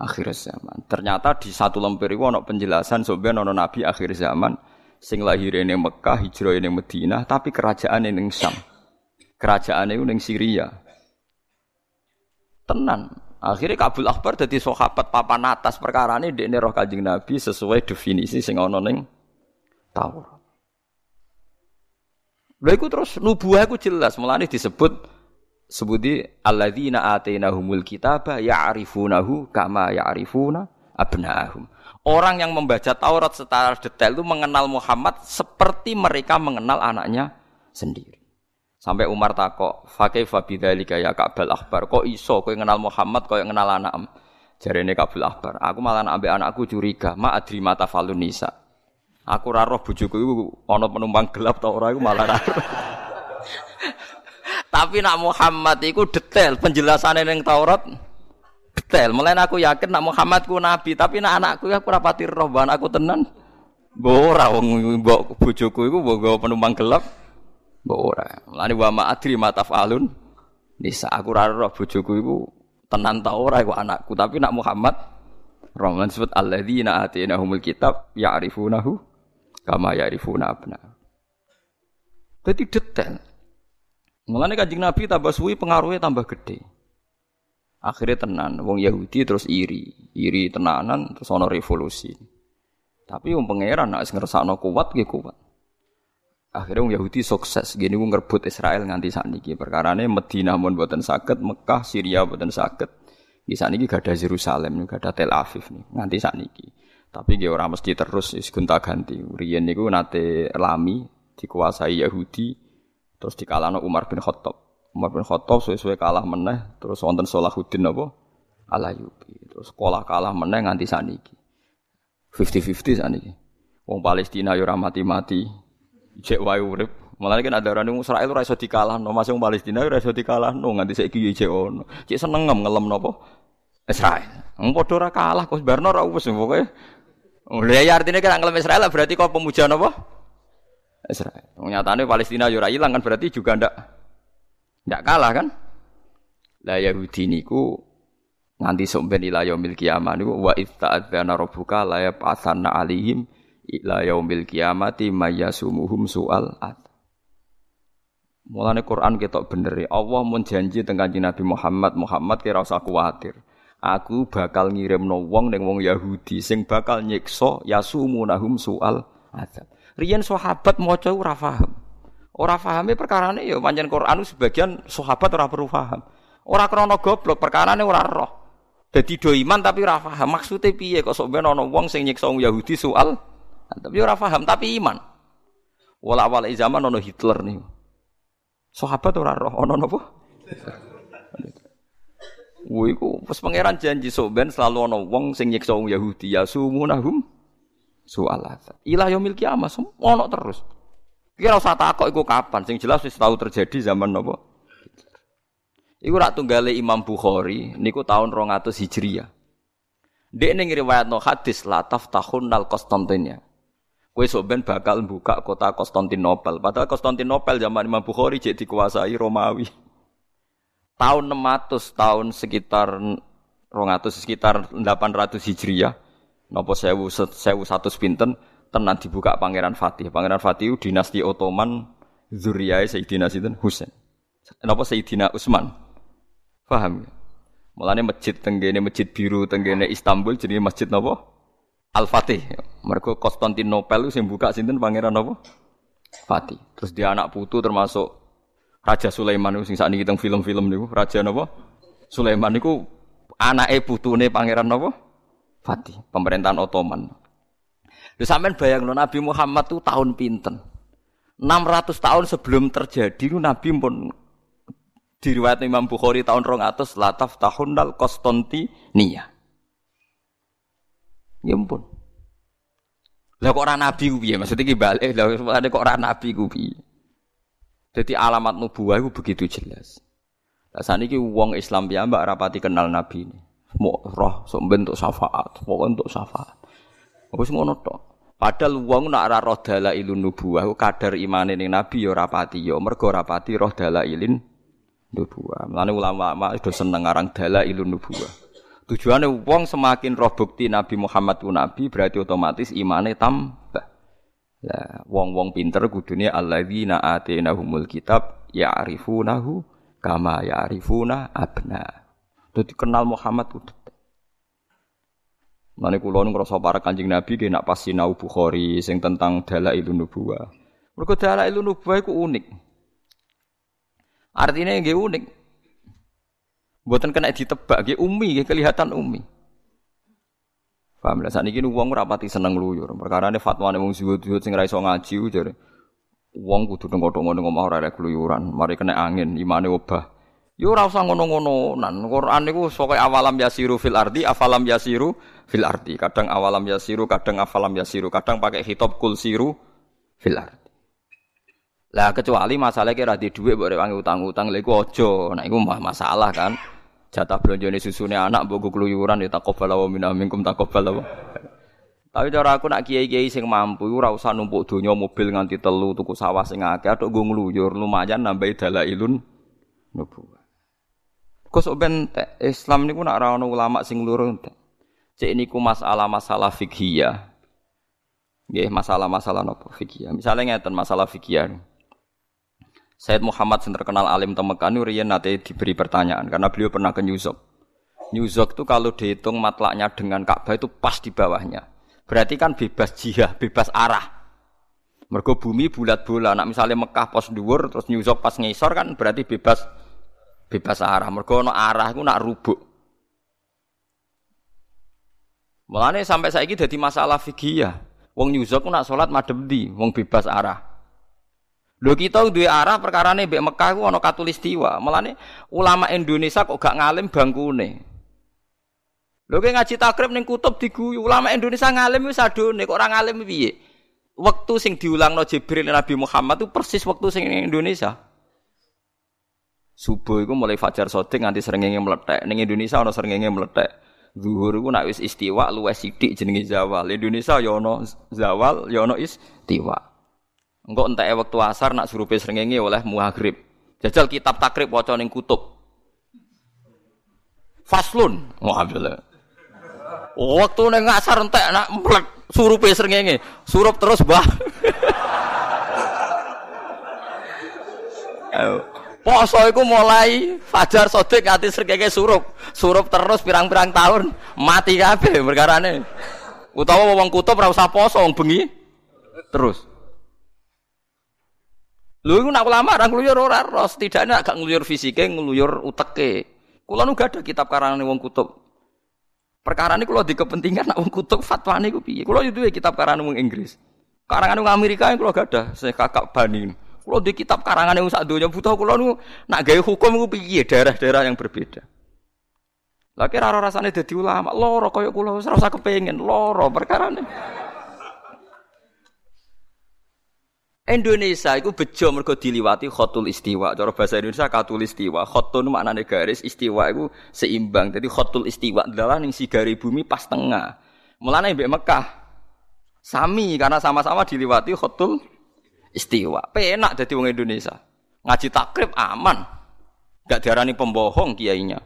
akhir zaman. Ternyata di satu lemper itu penjelasan sebenarnya ada nabi akhir zaman sing lahir ning Mekah, hijrah ning Madinah, tapi kerajaan ning Syam. Kerajaan itu ning Syria. Tenan. Akhirnya Kabul Akbar jadi sahabat papan atas perkara ini di roh kajing Nabi sesuai definisi sing ono ning Taurat. Lha iku terus nubuah iku jelas, mulane disebut sebuti alladzina atainahumul kitaba ya'rifunahu kama ya'rifuna abna'ahum. Orang yang membaca Taurat secara detail itu mengenal Muhammad seperti mereka mengenal anaknya sendiri. Sampai Umar takok, "Fakih fabidzalika ya Ka'bal Akbar, kok iso kowe kenal Muhammad kok kenal anak Jarene Kabul Akbar, aku malah ambek anakku curiga, ma adri mata falun. Aku ora roh bojoku iku ana penumpang gelap ta ora iku malah ora. (laughs) Tapi nak Muhammad iku detail penjelasannya ning Taurat detail. Mulai aku yakin nak Muhammad ku nabi, tapi nak anakku aku ora pati roh aku tenan. Mbok ora wong mbok bojoku iku mbok penumpang gelap. Mbok ora. Mulane wa ma adri matafalun. Nisa aku ora roh bojoku tenan ta ora iku anakku, tapi nak Muhammad Rahman disebut alladzina atinahumul kitab ya'rifunahu kama yarifuna abna. Jadi detail. Mulane Kanjeng Nabi tambah suwi pengaruhnya tambah gede. Akhirnya tenan, wong Yahudi terus iri, iri tenanan terus ono revolusi. Tapi wong pangeran nek ngersakno kuat nggih kuat. Akhirnya wong Yahudi sukses, gini wong ngerebut Israel nganti sakniki. Perkarane Madinah mun boten saged, Mekah, Syria boten saged. Di sakniki gak ada Yerusalem, gak ada Tel Aviv nih, nganti sakniki. Tapi dia orang mesti terus is gonta ganti. Riyen niku nate lami dikuasai Yahudi terus dikalahno Umar bin Khattab. Umar bin Khattab suwe-suwe kalah meneh terus wonten Salahuddin apa? Alayubi. Terus sekolah kalah meneh nganti saniki. 50-50 saniki. Wong Palestina yo ora mati-mati. Cek wae urip. Malah kan ada orang Israel ora iso dikalahno, masih wong Palestina ora iso dikalahno nganti saiki yo cek ono. Cek seneng ngelem napa? Israel. Wong padha ora kalah kok barno ora wis pokoke Oh, ya artinya kan ngelem Israel berarti kau pemuja apa? Israel. Nyatanya Palestina yura hilang kan berarti juga ndak ndak kalah kan? Lah Yahudi niku nganti somben ila yaumil kiamah niku wa itta'adzana rabbuka la yab'atsanna alihim ila yaumil kiamati mayyasumuhum su'al ad. Mulane Quran ketok bener ya. Allah mun janji tentang Nabi Muhammad, Muhammad kira usah kuwatir aku bakal ngirimno wong ning wong Yahudi sing bakal nyiksa yasumunahum soal azab. Riyen sahabat maca ora paham. Ora pahame perkarane ya pancen Quran sebagian sahabat ora perlu paham. Ora krana goblok, perkarane ora roh. Dadi do iman tapi ora paham. Maksude piye kok sok ben wong sing nyiksa wong Yahudi soal tapi ora paham tapi iman. Wala awal zaman ana Hitler nih. Sahabat ora roh ana napa? Woi ku pangeran janji soben selalu ana wong sing nyiksa wong Yahudi ya sumunahum soalat. Ilah yaumil kiamah ono terus. Kira usah takok iku kapan sing jelas wis tahu terjadi zaman napa? Iku rak tunggale Imam Bukhari niku tahun 200 Hijriah. Dek ning riwayatno hadis la taftahun al Konstantinia. Kowe soben bakal buka kota Konstantinopel. Padahal Konstantinopel zaman Imam Bukhari jadi dikuasai Romawi tahun 600 tahun sekitar 200 sekitar 800 Hijriah nopo sewu sewu satu pinten tenan dibuka Pangeran Fatih. Pangeran Fatih dinasti Ottoman zuriyah Sayyidina Sinten Husain. Napa Sayyidina Utsman. Paham ya? Mulane masjid tenggene masjid biru tenggene Istanbul jadi masjid napa? Al-Fatih. Mereka Konstantinopel sing buka sinten Pangeran napa? Fatih. Terus dia anak putu termasuk Raja Sulaiman itu sing sakniki teng film-film niku, raja napa? Sulaiman niku anake putune pangeran napa? Fatih, pemerintahan Ottoman. Lha sampean bayangno Nabi Muhammad tuh tahun pinten? 600 tahun sebelum terjadi Nabi pun diriwayat Imam Bukhari tahun 200 lataf tahun dal Konstantinia. Ya ampun. Lah kok ora nabi ku piye? Maksudnya ki balik, lah kok ora nabi ku piye? Jadi alamat nubuah itu begitu jelas. Lah saniki wong Islam ya mbak rapati kenal Nabi ini. Mau roh sok bentuk syafaat, pokoknya untuk syafaat. Wis ngono tok. Padahal wong nak ora roh dalailun nubuah kadar imane ning Nabi ya rapati ya mergo rapati roh dalailin nubuah. Mulane ulama-ulama sudah seneng aran dalailun nubuah. Tujuannya wong semakin roh bukti Nabi Muhammad ku nabi berarti otomatis imane tambah. Lah wong-wong pinter kudune alladzina atinahumul kitab ya'rifunahu kama ya'rifuna abna. Dadi kenal Muhammad ku detek. Mane kula nu ngrasa para Kanjeng Nabi ge nak pas sinau Bukhari sing tentang dalailun nubuwah. Mergo dalailun nubuwah iku unik. Artinya nggih unik. Mboten kena ditebak nggih umi nggih kelihatan umi. Paham lah sakniki wong ora pati seneng luyur. Perkarane fatwane wong zuhud-zuhud sing ra iso ngaji jare wong kudu tengok-tengok ning omah ora keluyuran, mari kena angin imane obah. Ya ora usah ngono-ngono. Nan Quran niku pokoke awalam yasiru fil ardi, afalam yasiru fil ardi. Kadang awalam yasiru, kadang afalam yasiru, kadang pakai khitab kul siru fil ardi. Lah kecuali masalah kira di duit mbok rewangi utang-utang lha iku aja. Nah iku masalah kan. Jatah belanja susune anak mbok keluyuran ya takobal wa minna minkum takobal wa. Tapi cara aku nak kiai-kiai sing mampu ora usah numpuk donya mobil nganti telu tuku sawah sing akeh atok nggo ngluyur lumayan nambahi dalailun nubuwah. Kok sok bentek Islam niku nak ono ulama sing loro entek. Cek niku masalah-masalah fikih Nggih, masalah-masalah napa fikih. Misalnya ngeten masalah fikih. Said Muhammad yang terkenal alim temekan riyen nate diberi pertanyaan karena beliau pernah ke New York. New itu kalau dihitung matlaknya dengan Ka'bah itu pas di bawahnya. Berarti kan bebas jihah, bebas arah. Mergo bumi bulat bola. Nak misalnya Mekah pos dhuwur terus New pas ngisor kan berarti bebas bebas arah. Mergo ono arah iku nak rubuk. Mulane sampai saiki dadi masalah fikih ya. Wong nyuzok nak salat madhep di, wong bebas arah. Lho kita duwe arah perkarane mbek Mekah ku ana katulistiwa. Mulane ulama Indonesia kok gak ngalim bangkune. Lho kowe ngaji takrib ning kutub diguyu, ulama Indonesia ngalim wis adone kok ora ngalim piye? Waktu sing diulangno Jibril Nabi Muhammad itu persis waktu sing ning Indonesia. Subuh itu mulai fajar sodik nganti serengenge meletek. Ning Indonesia ana serengenge meletek. Zuhur iku nak wis istiwa luwes sithik jenenge zawal. Indonesia ya ana zawal, ya ana istiwa. Engko enteke wektu asar nak surupe serengenge oleh maghrib. Jajal kitab takrib waca ning kutub. Faslun. Wah, Waktu ning asar entek nak mlet surupe serengenge. Surup terus. (laughs) Ayo. Poso iku mulai fajar sodik nganti srengenge surup. Surup terus pirang-pirang tahun mati kabeh perkarane. Utawa wong kutub ora usah poso wong bengi terus. Lho iku nak ulama ora ngluyur ora ro, setidaknya agak ngluyur fisike, ngluyur uteke. Kula nu gak ada kitab karangane wong kutub. Perkara ini kalau di kepentingan nak wong kutub fatwa ini gue piye? Kalau itu kitab karangan wong Inggris. Karangan wong Amerika kalau gak ada, saya kakak banding. Kalau di kitab karangan yang sak dunia butuh kalau nu nak gaya hukum gue piye daerah-daerah yang berbeda. Lagi raro rasanya jadi ulama, loro koyok kulo serasa kepengen loro perkara ini. Indonesia itu bejo mergo diliwati khotul istiwa. Cara bahasa Indonesia katul istiwa. Khotun maknane garis, istiwa itu seimbang. Jadi khotul istiwa adalah ning sigari bumi pas tengah. Mulane mbek Mekah sami karena sama-sama diliwati khotul istiwa. Penak jadi wong Indonesia. Ngaji takrib aman. Gak diarani pembohong kiainya.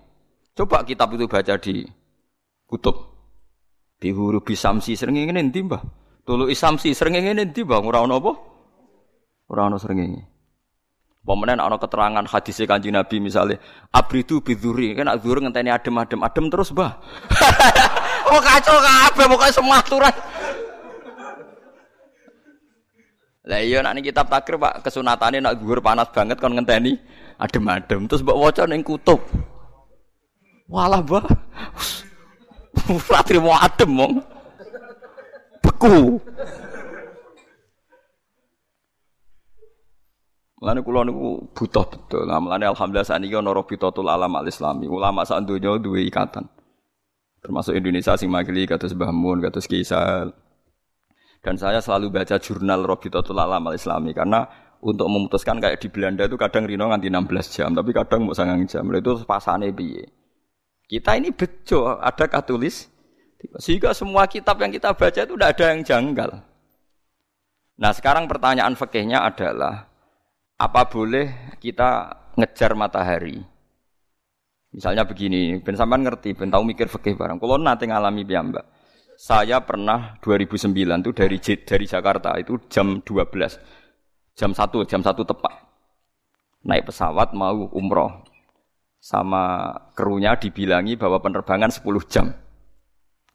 Coba kitab itu baca di kutub. Di huruf bisamsi sering ingin nanti mbah. Tulu isamsi sering ingin nanti mbah. Ono apa? Ora ono sering ingin. Pemenang ana keterangan hadis kanji Nabi misalnya abridu biduri kan zuhur ngenteni adem-adem adem terus bah. (laughs) oh kacau kabeh pokoke semua aturan. Lah iya nak kitab takrir Pak, kesunatane nak gugur panas banget kon ngenteni adem-adem terus mbok waca ning kutub. Walah, Mbah. (laughs) Ora trimo adem mong. Beku. Mulane kula niku butuh betul. Nah, mulane alhamdulillah saniki ana Rabitatul Alam Al Islami. Ulama sak donya duwe ikatan. Termasuk Indonesia sing makili kados Mbah Mun, kados Kisal. Dan saya selalu baca jurnal Robitatul Alam al Islami karena untuk memutuskan kayak di Belanda itu kadang Rino nganti 16 jam, tapi kadang mau sangang jam. Itu pasane piye. Kita ini bejo, ada katulis. Sehingga semua kitab yang kita baca itu tidak ada yang janggal. Nah sekarang pertanyaan fakihnya adalah, apa boleh kita ngejar matahari? Misalnya begini, ben sampean ngerti, ben tahu mikir fakih barang. Kalau nanti ngalami mbak. Saya pernah 2009 itu dari dari Jakarta itu jam 12. Jam 1, jam 1 tepat. Naik pesawat mau umroh. sama krunya dibilangi bahwa penerbangan 10 jam.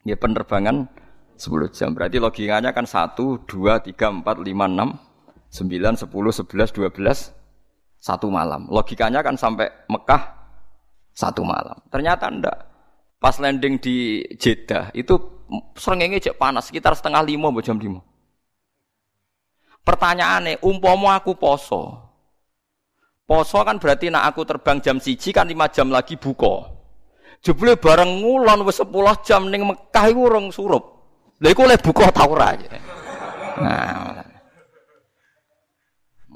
Ya penerbangan 10 jam. Berarti logikanya kan 1, 2, 3, 4, 5, 6, 9, 10, 11, 12, satu malam. Logikanya kan sampai Mekah satu malam. Ternyata ndak. Pas landing di Jeddah itu serengenge cek panas sekitar setengah lima jam lima. Pertanyaannya, umpomo aku poso. Poso kan berarti nak aku terbang jam siji kan lima jam lagi buko. Jebule bareng ngulon wis 10 jam ning Mekah iku urung surup. Lha iku oleh buka ta ora? Nah.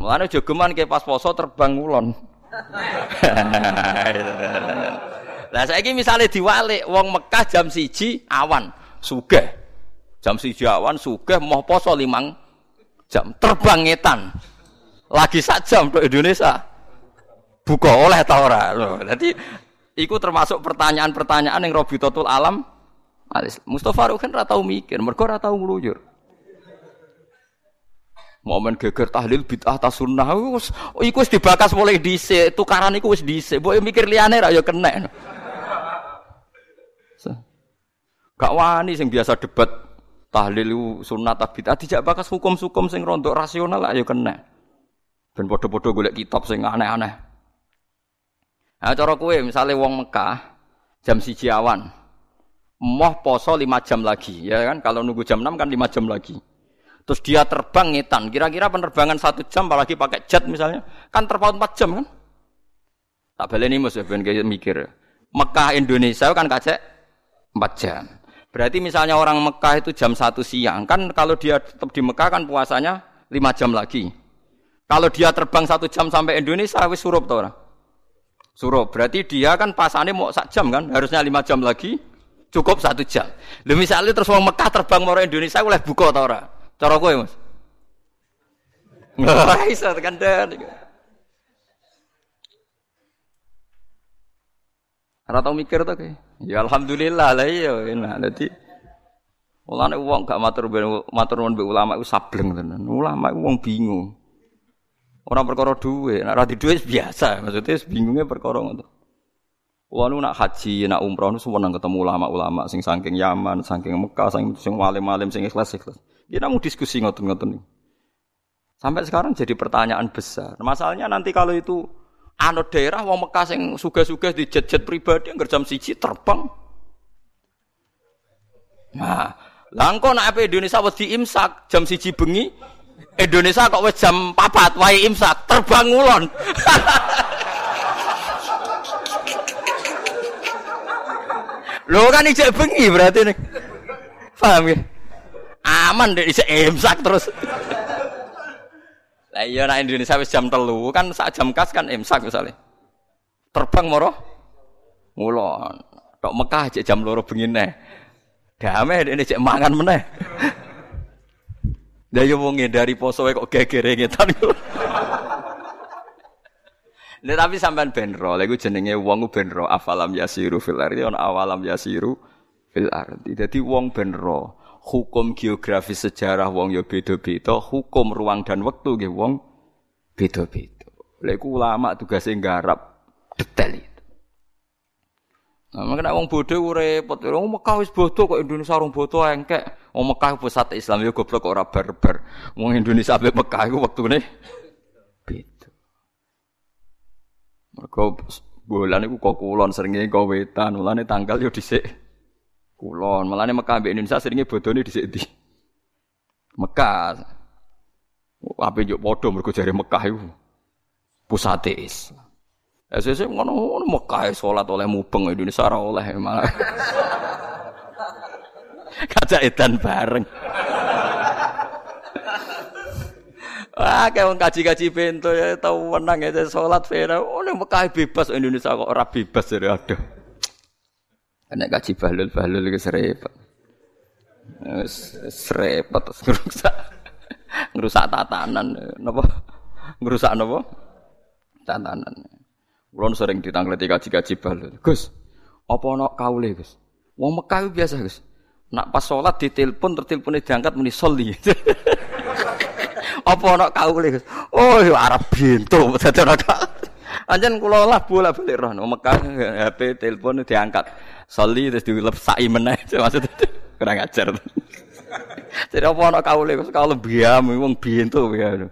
Mulane jogeman ke pas poso terbang ngulon. (laughs) Lah saiki misale diwalik wong Mekah jam siji awan, sugih. Jam siji awan sugih mau poso limang jam terbang ngetan. Lagi sak jam untuk Indonesia. Buka oleh ta ora? Dadi Iku termasuk pertanyaan-pertanyaan yang Robi Totul Alam. Mustafa Ruhin ora tau mikir, mergo ora tau ngluyur. Momen geger tahlil bid'ah ta sunnah wis iku wis dibakas mulai dhisik, tukaran iku wis dhisik. Mbok mikir liyane ra ya kena. Gak wani sing biasa debat tahlil sunnah ta bid'ah dijak bakas hukum-hukum sing rontok rasional lah ya kena. Ben padha-padha golek kitab sing aneh-aneh. Nah, cara kue misalnya wong Mekah jam siji awan, moh poso lima jam lagi, ya kan? Kalau nunggu jam 6 kan lima jam lagi. Terus dia terbang ngetan, kira-kira penerbangan satu jam, apalagi pakai jet misalnya, kan terpaut empat jam kan? Tak nih mus, ben kayak mikir. Mekah Indonesia kan kacek empat jam. Berarti misalnya orang Mekah itu jam satu siang, kan kalau dia tetap di Mekah kan puasanya lima jam lagi. Kalau dia terbang satu jam sampai Indonesia, wis surup tuh orang. Suruh. Berarti dia kan pasannya mau sak jam kan, harusnya lima jam lagi, cukup satu jam. Lalu misalnya terus orang Mekah terbang mau Indonesia, boleh buka atau ora? Cara gue mas? (laughs) Nggak bisa tekan dan. Ora tau mikir tuh kayak. Ya alhamdulillah lah iya enak. Dadi Mulane wong gak matur matur nuwun ulama iku sableng tenan. Ulama iku wong bingung. Orang perkara duit, nak rati duit biasa. Maksudnya bingungnya perkara ngono. Kulo nak haji, nak umroh nu semua ketemu ulama-ulama sing saking Yaman, saking Mekah, saking sing malim-malim sing ikhlas-ikhlas. Dia namu diskusi ngoten-ngoten Sampai sekarang jadi pertanyaan besar. Masalahnya nanti kalau itu anut daerah wong Mekah sing suga-suga di jet-jet pribadi yang jam siji terbang. Nah, langko nak apa Indonesia wedi imsak jam siji bengi Indonesia kok wis jam 4 wae imsak terbang ngulon. (laughs) Lho kan ijek bengi berarti nih. Paham ya? Aman deh ijek imsak terus. Lah iya nek Indonesia wis jam telu kan sak jam kas kan imsak misalnya. Terbang moro ngulon. Tok Mekah aja jam loro bengi neh. Damai ini cek mangan meneh. Lah yo wong dari poso kok gegere ngetan. Nek tapi sampean benro, lha iku jenenge wong benro afalam yasiru fil ardi on awalam yasiru fil ardi. Dadi wong benro, hukum geografis sejarah wong yo beda-beda, hukum ruang dan waktu nggih wong beda-beda. Lha iku ulama tugasnya nggarap detail. Nah, makanya wong bodoh repot. Wong Mekah wis bodoh kok Indonesia orang bodoh engkek. Wong Mekah pusat Islam yo goblok kok ora barbar. Wong Indonesia ambek Mekah iku wektune beda. Mergo bulan iku kok kulon seringe kok wetan, mulane tanggal yo dhisik kulon. Mulane Mekah Indonesia seringe bodone dhisik di Mekah. Apa yo padha mergo jare Mekah iku pusat Islam. SSC ngono ngono Mekah salat oleh mubeng Indonesia ora oleh malah. (laughs) Kaca edan bareng. Wah, kayak wong kaji-kaji bento ya tau menang ya salat fera. Oh, Mekah bebas Indonesia kok ora bebas ya ada. Nek kaji balul-balul iki serepet. Wis serepet ngerusak. (laughs) Ngerusak tatanan napa? Ngerusak napa? Tatanan. Kulon sering ditangleti kaji-kaji bal. Gus, apa ana kaule, Gus? Wong Mekah biasa, Gus. Nak pas sholat ditelepon tertelepone diangkat muni sholli. (laughs) apa ana kaule, Gus? Oh, Arab bintu (laughs) dadi ana Anjen kula lah bola balik roh Mekah HP telepon diangkat. Soli terus dilep sai meneh (laughs) maksud kurang ajar. Jadi apa ana kaule kalau biam wong biento ya.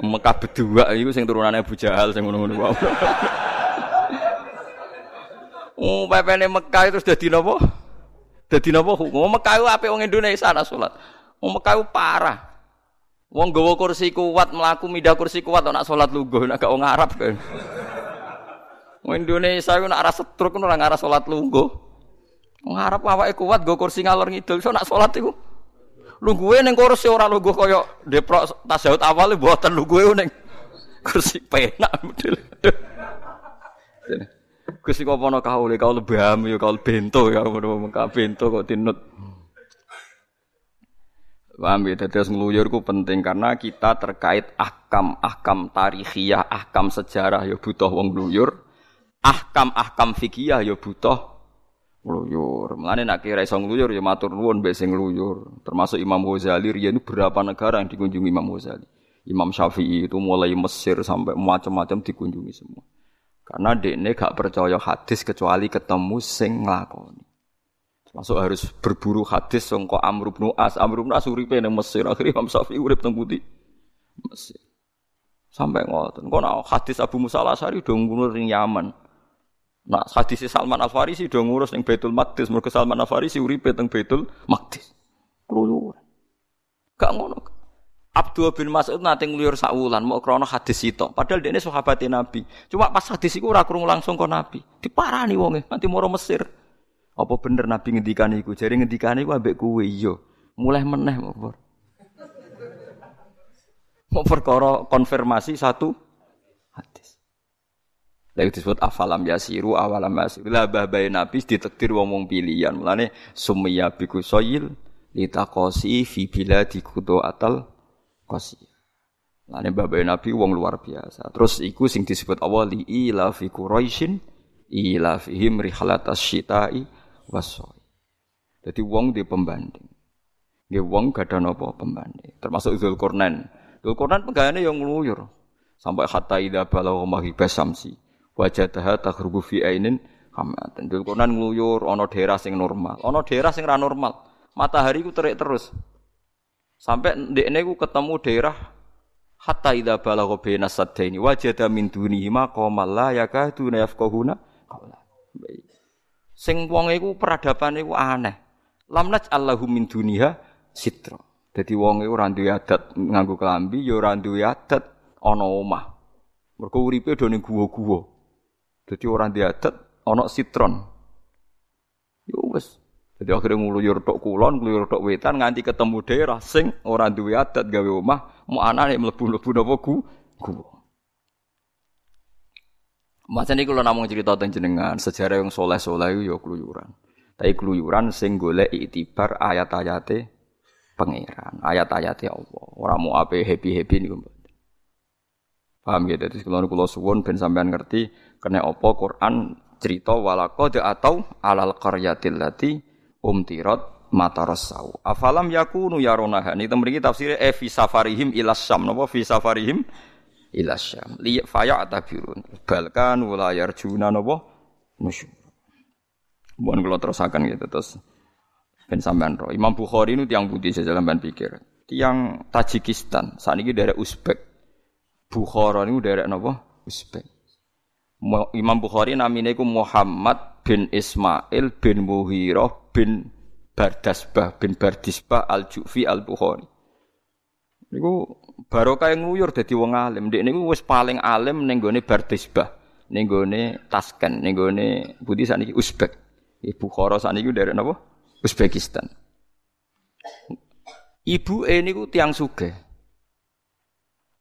Mekah berdua iku sing turunane Abu Jahal sing ngono-ngono wae. (laughs) Oh, pepene Mekah terus dadi napa? Dadi napa? Wong Mekah ku apik wong Indonesia ana salat. Wong Mekah ku parah. Wong gawa kursi kuat mlaku mindah kursi kuat nak salat lungguh nek gak wong Arab kan. Wong Indonesia ku nak arah setruk ora ngarah salat lungguh. Wong Arab awake kuat nggo kursi ngalor ngidul so nak salat iku Lungguhe ning kursi ora lungguh kaya deprok tasawuf awal mboten lungguhe ning kursi penak model. Gusti kok ana kaule kaule bam ya kaule bento ya mengka bento kok tinut. Paham ya, terus ngeluyur ku penting karena kita terkait ahkam, ahkam tarikhiyah, ahkam sejarah ya butuh wong ngeluyur, ahkam, ahkam fikih ya butuh ngeluyur. Mulane nak kira iso ngeluyur ya matur nuwun mbek sing ngeluyur. Termasuk Imam Ghazali riyen berapa negara yang dikunjungi Imam Ghazali. Imam Syafi'i itu mulai Mesir sampai macam-macam dikunjungi semua. Karena dekne gak percaya hadis kecuali ketemu sing nglakoni. Masuk harus berburu hadis sangka Amr bin As. Amr bin As uripe nang Mesir, akhirnya Imam Syafi'i urip teng putih Mesir. Sampai ngoten. Nak hadis Abu Musa Al-Asy'ari do ngurus ning Yaman. Nak hadis Salman Al Farisi do ngurus ning Baitul Maqdis, mergo Salman Al Farisi uripe teng Baitul Maqdis. Keluyuran. Gak ngono. Abdul bin Mas'ud nate ngluyur sak wulan mau krana hadis itu. Padahal dene sahabat Nabi. Cuma pas hadis iku ora krungu langsung kok Nabi. Diparani wonge nanti moro Mesir. Apa bener Nabi ngendikan iku? Jare ngendikan iku ambek kowe iya. Mulai meneh mau Mau perkara konfirmasi satu hadis. Lalu disebut afalam yasiru awalam yasiru. Lah babai Nabi ditektir wong wong pilihan. Mulane sumya biku soyil litakosi fi biladi kudo atal kosi. Lane babai Nabi wong luar biasa. Terus iku sing disebut Allah li ila fi Quraisyin ila fihim rihalat asyita'i wasoi. Jadi wong di pembanding. Nggih wong gada napa pembanding. Termasuk Zulkarnain. Zulkarnain pegawainya yang ngluyur. Sampai hatta idza balagha maghibas samsi. Wajadaha taghrubu fi ainin hamatan. Zulkarnain ngluyur ana daerah sing normal, ana daerah sing ra normal. Matahari ku terik terus. Sampai ndekne ku ketemu daerah hatta idza balagha baina saddaini wajada min dunihi maqamal la yakaduna yafqahuna qawla. Sing wong iku peradapane iku aneh. Lam Allahu min duniha sitra. Dadi wong iku ora duwe adat nganggo kelambi, ya ora duwe adat ana omah. Mergo uripe do ning guwa-guwa. Dadi ora duwe adat ana sitron. Yo wis jadi akhirnya ngeluyur tok kulon, ngeluyur tok wetan, nganti ketemu daerah sing orang duwe adat gawe omah, mau anane mlebu-mlebu napa ku gua. Macam ini kalau namung cerita tentang jenengan sejarah yang soleh soleh itu ya keluyuran. Tapi keluyuran sing golek itibar ayat-ayate pangeran, ayat-ayate Allah. Orang mau apa happy happy nih Paham ya? Jadi kalau kulo suwon ben sampean ngerti kena apa Quran cerita walakode atau alal qaryatil lati umtirat matarasau. Afalam yakunu yaronaha. Ini mriki tafsirnya e fi safarihim ilas syam. Napa fi safarihim ilas syam. Li faya tabirun. Balkan wala yarjuna napa nusyur. Mohon kalau terusakan gitu terus ben sampean ro. Imam Bukhari ini tiang putih saya jalan pikir. Tiang Tajikistan, saat ini dari Uzbek. Bukhara ini dari napa? Uzbek. Imam Bukhari namine iku Muhammad bin Ismail bin Muhirah bin Bardasbah bin Bardisbah Al-Jufi Al-Bukhari. Niku barokah yang nguyur dadi wong alim. Ndek niku wis paling alim ning gone Bardisbah, ning gone Tasken, ning gone Budi saniki Uzbek. Ibu Bukhara saniki dari napa? Uzbekistan. Ibu e niku tiang sugih.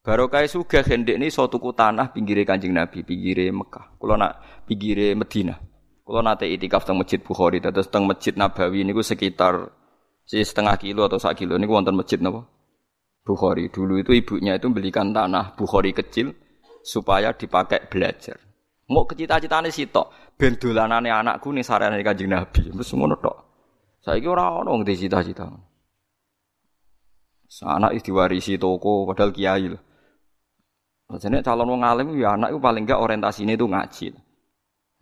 Barokah sugih hendek ini suatu tanah pinggire Kanjeng Nabi, pinggire Mekah. Kula nak pinggire Madinah. Kula nate itikaf teng Masjid Bukhari, terus teng Masjid Nabawi niku sekitar setengah kilo atau sak kilo niku wonten masjid napa? Bukhari. Dulu itu ibunya itu belikan tanah Bukhari kecil supaya dipakai belajar. Mau kecita-citane sitok, ben dolanane anakku ning sarane Kanjeng Nabi. Wis ngono tok. Saiki ora ono wong cita-cita. Anak diwarisi toko padahal kiai loh. Jadi calon wong alim ya anak itu paling enggak orientasinya itu ngaji.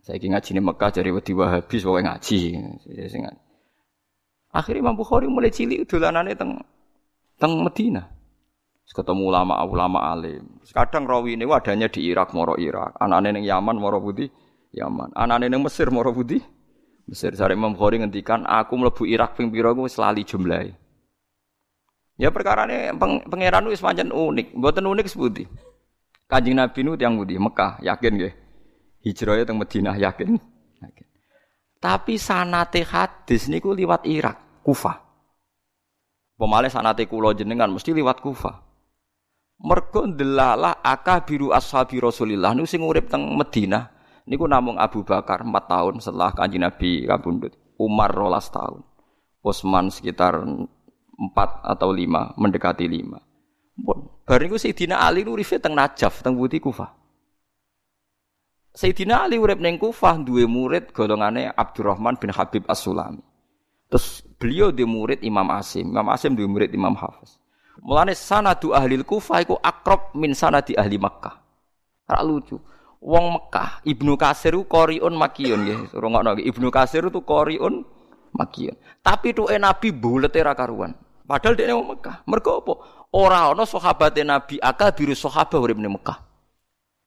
Saya ingin ngaji Mekah jadi wedi Wahabi pokoknya ngaji. Akhirnya Imam Bukhari mulai cilik dolanane teng teng Medina. ketemu ulama-ulama alim. Kadang rawi ini adanya di Irak, moro Irak. Anak-anak yang Yaman, moro putih, Yaman. Anak-anak yang Mesir, moro putih, Mesir. Sare Imam Bukhari ngendikan, aku melebu Irak ping pira ku selali jumlahe. Ya perkara ini pangeran itu semacam unik, buatan unik sebuti. Kanjeng Nabi nu yang budi Mekah, yakin gak? Hijrahnya teng Madinah yakin. yakin. Tapi sanate hadis niku liwat Irak, Kufah. Pemale sanate kula jenengan mesti liwat Kufah. Mergo ndelala akabiru ashabi Rasulillah niku sing urip teng Madinah niku namung Abu Bakar 4 tahun setelah Kanjeng Nabi kabundut. Umar rolas tahun. Utsman sekitar 4 atau 5, mendekati 5. Pun bareng iku Sayyidina Ali uripe teng Najaf, teng Budi Kufah. Sayyidina Ali urip ning Kufah duwe murid golongane Abdurrahman bin Habib As-Sulami. Terus beliau di murid Imam Asim. Imam Asim di murid Imam Hafiz. Mulane sanadu ahli Kufah iku akrab min sanadi ahli Makkah. Ora lucu. Wong Mekah, Ibnu Kasir ku qoriun makiyun nggih. Rungokno Ibnu Kasir itu qoriun makiyun. Tapi tuh Nabi bulete ra karuan. Padahal dia wong Mekah. Mergo apa? Ora ana sahabate Nabi akal biru sahabat urip ning Mekah.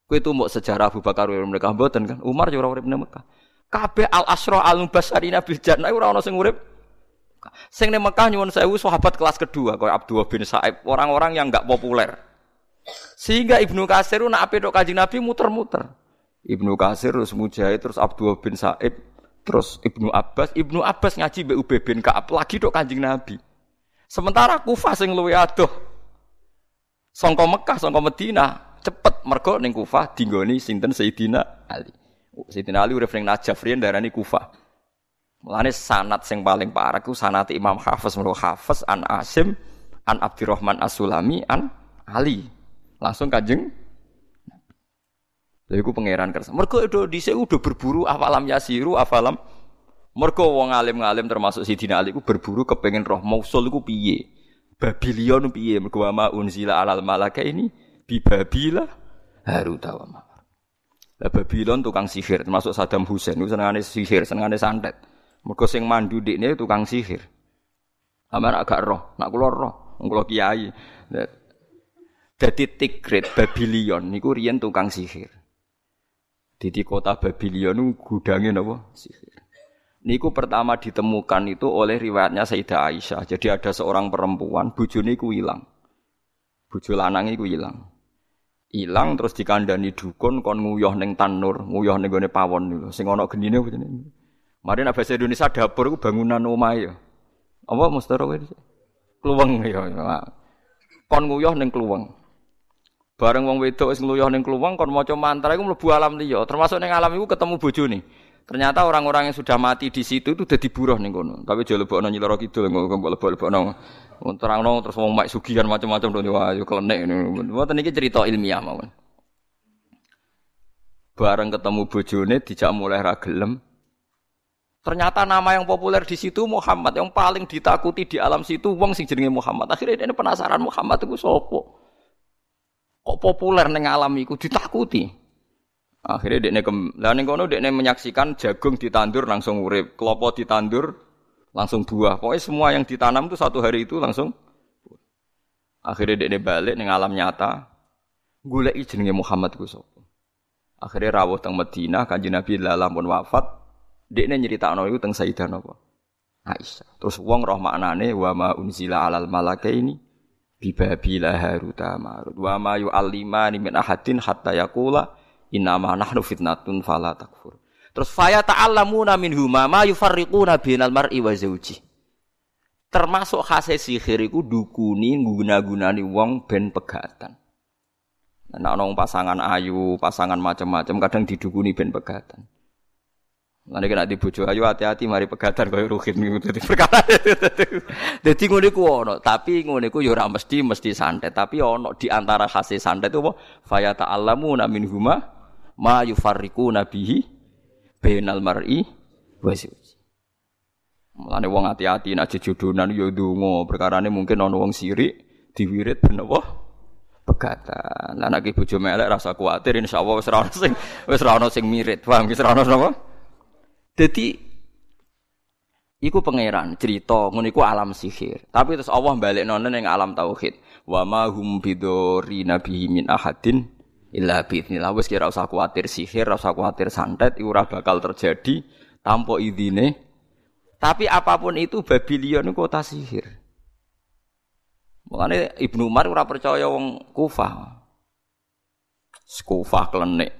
Kowe itu mau sejarah Abu Bakar urip mereka mboten kan. Umar juga urip ning Mekah. Kabeh al asra al mubasharina bil jannah ora ana sing urip. Sing ning Mekah nyuwun sewu sahabat kelas kedua kaya Abdullah bin Sa'ib, orang-orang yang enggak populer. Sehingga Ibnu Kasir nak ape tok Kanjeng Nabi muter-muter. Ibnu Kasir terus Mujahid terus Abdullah bin Sa'ib terus Ibnu Abbas, Ibnu Abbas ngaji mbek Ubay bin Ka'ab lagi tok Kanjeng Nabi. Sementara Kufah sing luwe adoh. Sangka Mekah, sangka Madinah, cepet mergo ning Kufah dinggoni sinten Sayyidina Ali. Sayyidina Ali urip ning Najaf riyen darani Kufah. Mulane sanat sing paling parah ku sanat Imam Hafiz mulu Hafiz an Asim an Abdurrahman As-Sulami an Ali. Langsung Kanjeng Lha iku pangeran kersa. Mergo do dhisik udah berburu afalam yasiru afalam mergo wong alim-alim termasuk Sayyidina Ali ku berburu kepengen roh Mausul iku piye. Babilion piye mergo ma unzila alal malaka ini bibabila haruta wa marut. Lah Babylon tukang sihir termasuk Saddam Hussein itu senengane sihir, senengane santet. Mergo sing mandu dikne tukang sihir. Amar agak roh, nak kula roh, kula kiai. Dadi Tigrit Babylon niku riyen tukang sihir. Di kota Babylon gudange napa? Sihir. Niku pertama ditemukan itu oleh riwayatnya Sayyidah Aisyah. Jadi ada seorang perempuan bojone iku ilang. Bojo lanang iku ilang. Ilang terus dikandani dukun kon nguyah ning tanur, nguyah ning gone pawon niku. Sing ana genine? Mari nek bahasa Indonesia dapur iku bangunan omah ya. Apa mustara kowe? Kluweng ya. Kon nguyah ning kluweng. Bareng wong wedok wis nguyah ning kluweng kon maca mantra iku mlebu alam liya. Termasuk ning alam iku ketemu bojone. Ternyata orang-orang yang sudah mati di situ itu udah diburuh nih kono. Tapi jauh lorok itu, nggak lebih lebih nong. Terang nong terus mau mak sugihan macam-macam dong wah kelenek ini. Buat ini cerita ilmiah mawon. Bareng ketemu bojone dijak mulai ragelem. Ternyata nama yang populer di situ Muhammad yang paling ditakuti di alam situ wong sing jenenge Muhammad. Akhirnya dia penasaran Muhammad itu sopo. Kok populer neng alam itu ditakuti. Akhirnya dekne kem, lah ning kono dekne menyaksikan jagung ditandur langsung urip, klopo ditandur langsung buah. Pokoknya semua yang ditanam itu satu hari itu langsung. Akhirnya dekne balik ning alam nyata, goleki jenenge Muhammad ku. Akhirnya rawuh teng Madinah, Kanjeng Nabi lalam pun wafat, dekne nyeritakno iku teng Sayyidah napa? Aisyah. Terus wong roh maknane wa ma unzila alal malakaini bibabila haruta marut wa ma yu'allimani min ahadin hatta yaqula Innama nahnu fitnatun fala takfur. Terus faya ta'allamuna minhuma ma yufarriquna bainal mar'i wa zawji. Termasuk khase sihir iku dukuni guna-gunani wong ben pegatan. Nah, nong pasangan ayu, pasangan macam-macam kadang didukuni ben pegatan. Nanti kena di bojo ayu hati-hati mari pegatan kaya ruhit niku dadi perkara. (laughs) Dadi ngono iku ono, tapi ngono iku ya ora mesti mesti santet, tapi ono di antara khase santet itu apa? Fa ta'allamuna minhuma ma yufarriku nabihi bainal mar'i wa zawji. Mulane wong hati-hati nek jodonan ya ndonga, perkarane mungkin ana wong sirik diwirit ben apa? pegatan. Lah nek bojo melek rasa kuwatir insyaallah wis ora ono sing wis ora ono sing mirip. Paham wis ora ono napa? Dadi iku pangeran cerita ngono iku alam sihir. Tapi terus Allah balik nona ning alam tauhid. Wa ma hum bidori nabi min ahadin illa biidznillah. Wis kira usah kuwatir sihir, usah kuwatir santet, iku ora bakal terjadi tanpa idine. Tapi apa pun itu Babylon kota sihir. Mulane Ibnu Umar ora percaya wong Kufah. Kufah klenik.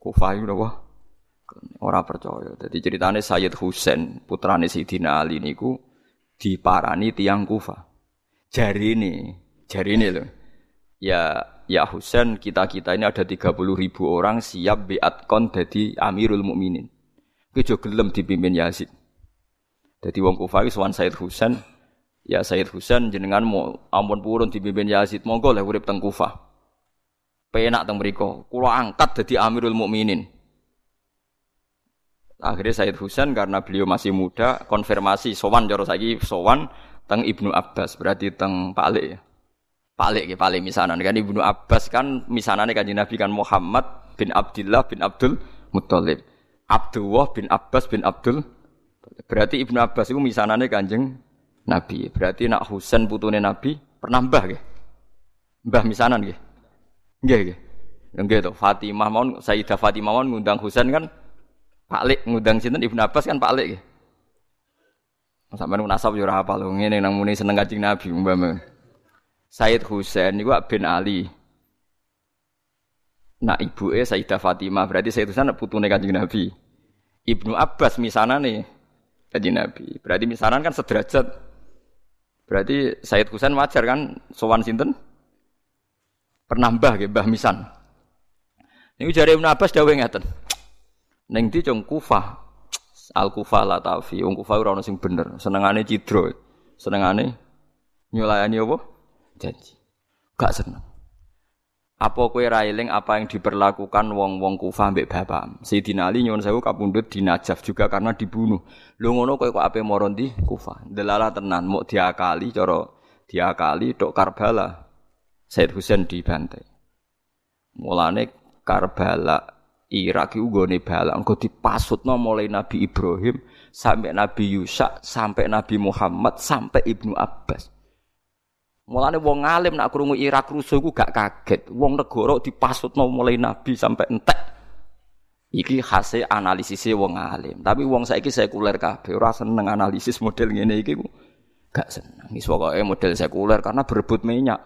Kufah itu apa? Ora percaya. Jadi ceritane Sayyid Husain, putrane Sayyidina Ali niku diparani tiang Kufah. Jari ini, jari ini loh. Ya, ya Husain, kita kita ini ada 30 ribu orang siap kon jadi Amirul Mukminin. Kejo gelem dipimpin Yazid. Jadi wong Kufah itu Sayyid Husain Ya Sayyid Husain jenengan mau ampun purun dipimpin Yazid monggo lah urip teng Kufah. Penak teng mriku, kula angkat dadi Amirul Mukminin. Akhirnya Sayyid Husain karena beliau masih muda konfirmasi sowan cara saiki sowan teng Ibnu Abbas berarti teng Pak ya. Pak Ali ya, Pak Ali misanan kan Ibnu Abbas kan misanane kanjeng Nabi kan Muhammad bin Abdullah bin Abdul Muttalib. Abdullah bin Abbas bin Abdul Berarti Ibnu Abbas itu misanane kanjeng Nabi. Berarti nak Husain putune Nabi pernah mbah nggih. Mbah misanan nggih. Nggih nggih. Nggih to Fatimah mawon Sayyidah Fatimah mawon ngundang Husain kan Pak Lik ngundang sinten Ibnu Abbas kan Pak Lik nggih. Sampeyan nasab yo ora hafal ngene nang muni seneng Kanjeng Nabi umpama. Sayyid Husain niku bin Ali. Nak ibuke Sayyidah Fatimah berarti Sayyid Husain putune Kanjeng Nabi. Ibnu Abbas misanane Kanjeng Nabi. Berarti misanan kan sederajat Berarti Said Husain wajar kan sowan sinten? Pernah mbah nggih, mbah misan. Niku jare Ibnu Abbas dawuh ngeten. Ning ndi cung Kufah. Al Kufah la tafi, wong Kufah ora ono sing bener, senengane cidro. Senengane nyulayani apa? Janji. Gak seneng. Apa kowe ra eling apa yang diperlakukan wong-wong Kufah mbek bapak? Sayyidina Ali nyuwun sewu kapundhut di Najaf juga karena dibunuh. Lho ngono kowe kok ape moro ndi Kufah? Delala tenan, muk diakali cara diakali tok Karbala. Said Husain dibantai. Mulane Karbala Irak iku gone bala engko dipasutno mulai Nabi Ibrahim sampai Nabi Yusa sampai Nabi Muhammad sampai Ibnu Abbas. Mulane wong alim nak krungu Irak rusuh iku gak kaget. Wong negara dipasutno mulai nabi sampai entek. Iki hasil analisisnya wong alim. Tapi wong saiki sekuler kabeh ora seneng analisis model ngene iki ku. Gak seneng. Wis pokoke model sekuler karena berebut minyak.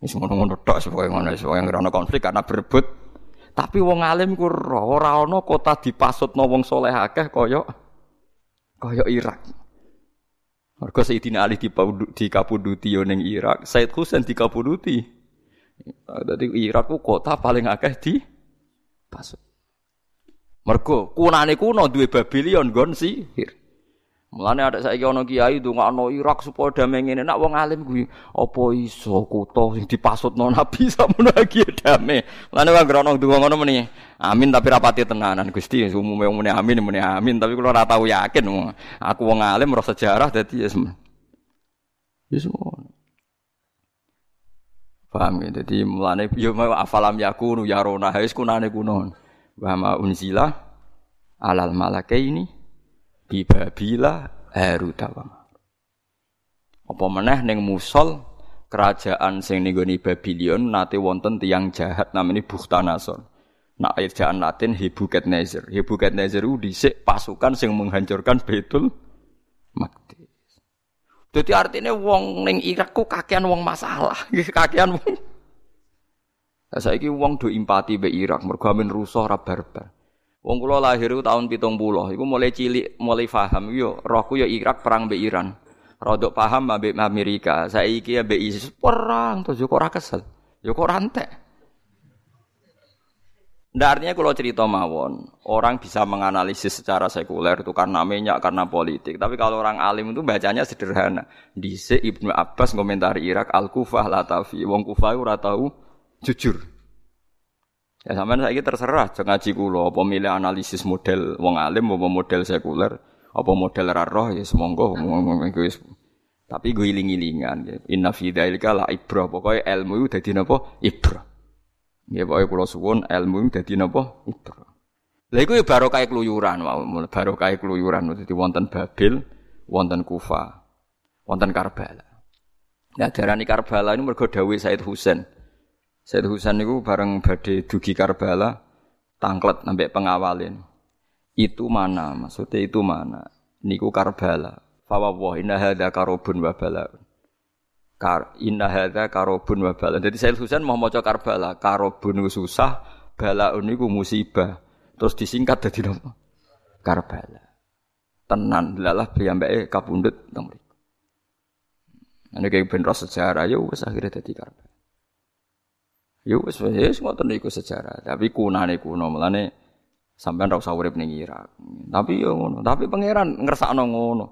Wis ngono-ngono tok pokoke ngono wis pokoke konflik karena berebut. Tapi wong alim ku ora ana kota dipasutno wong soleh akeh kaya kaya Irak. Mergo Sayyidina Ali dikapuduti yo ning Irak, Said Husain dikapuduti. Dadi Irak ku kota paling akeh di pasut. Mergo kunane kuno duwe Babylon gon sihir. Mulane ada saiki ana kiai ndongakno Irak supaya damai ngene nak wong alim kuwi apa iso kutha sing dipasutno Nabi (laughs) samono iki damai. Mulane wong grono ndonga ngono meni. Amin tapi rapati tenanan Gusti umume muni amin muni amin tapi kula ora tau yakin. Aku wong alim roh sejarah dadi ya Yes, Paham ya? Jadi mulane yo afalam yakunu yarona wis kunane kuno. Wa ma unzila alal malakaini bibabila Haruta Apa meneh ning Musol kerajaan sing ning Babylon nate wonten tiang jahat namanya Bukhtanasor. Nak ejaan Latin Nebukadnezar. Nebukadnezar itu dhisik pasukan sing menghancurkan Baitul Maqdis. Jadi artinya wong ning Irak ku kakean wong masalah, (laughs) nggih kakean wong. Lah saiki wong do empati be Irak mergo amin rusuh ra. Wong kula lahir tahun pitung puluh, iku mulai cilik, mulai paham. Yo, rohku yo Irak perang be Iran. Rodok paham ambek Amerika. Saiki ya be ISIS perang terus yo kok ora kesel. Yo kok rantek. Ndak artinya kalau cerita mawon, orang bisa menganalisis secara sekuler itu karena minyak, karena politik. Tapi kalau orang alim itu bacanya sederhana. Di Ibnu Abbas komentari Irak Al-Kufah Latafi. Wong Kufah ora tahu jujur. Ya sampean saiki terserah aja ngaji kula apa milih analisis model wong alim apa model sekuler apa model roh ya semonggo Tapi gue iling-ilingan. Inna fi dzalika la ibrah. Pokoke ilmu iku dadi napa? Ibrah. Nggih pokoke kula suwun ilmu iku dadi napa? Ibrah. Lha iku ya barokah keluyuran barokah keluyuran dadi wonten Babil, wonten Kufa, wonten Karbala. Nah darani Karbala ini mergo dawuh Said Husain. Said Husain niku bareng badhe dugi Karbala tangklet sampai pengawalin. Itu mana? Maksudnya itu mana? Niku Karbala. Fawwah inna hadza karobun wa bala. Kar inna karobun wa bala. Jadi Said Husain mau maca Karbala, karobun susah, balaun niku musibah. Terus disingkat dadi napa? Karbala. Tenan lalah piyambake kapundhut teng mriku. Ini kayak ben sejarah ya wis akhirnya dadi Karbala. Ya wis wis ngoten niku sejarah. Tapi kunane kuno melane sampean ora usah urip ning Irak. Tapi yo ngono. Tapi pangeran ngersakno ngono.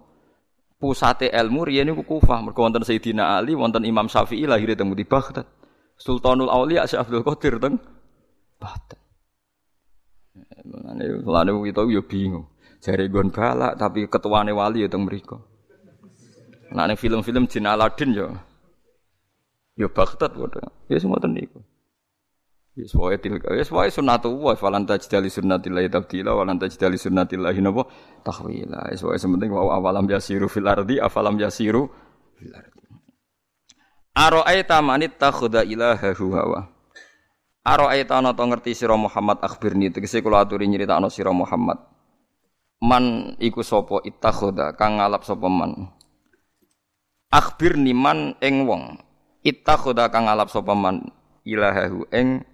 Pusate ilmu riyen niku Kufah. Mergo wonten Sayyidina Ali, wonten Imam Syafi'i lahir teng di Baghdad. Sultanul Auliya Syekh Abdul Qadir teng Baghdad. Mulane mulane kita yo bingung. Jare gon balak tapi ketuane wali yo teng mriku. Nah, film-film Jin Aladin yo. Yo Baghdad padha. Ya semoten niku. Wis wae tilka wis wae sunnatullah falan tajdali sunnatillahi tabdila walan tajdali sunnatillahi napa tahwila. Wis wae sementing wa awalam yasiru fil ardi afalam yasiru fil ardi. Ara'aita man ittakhadha ilahahu hawa. Ara'aita ana to ngerti sira Muhammad akhbirni tegese kula aturi nyritakno sira Muhammad. Man iku sapa ittakhadha kang ngalap sapa man. Akhbirni man ing wong ittakhadha kang ngalap sapa man ilahahu ing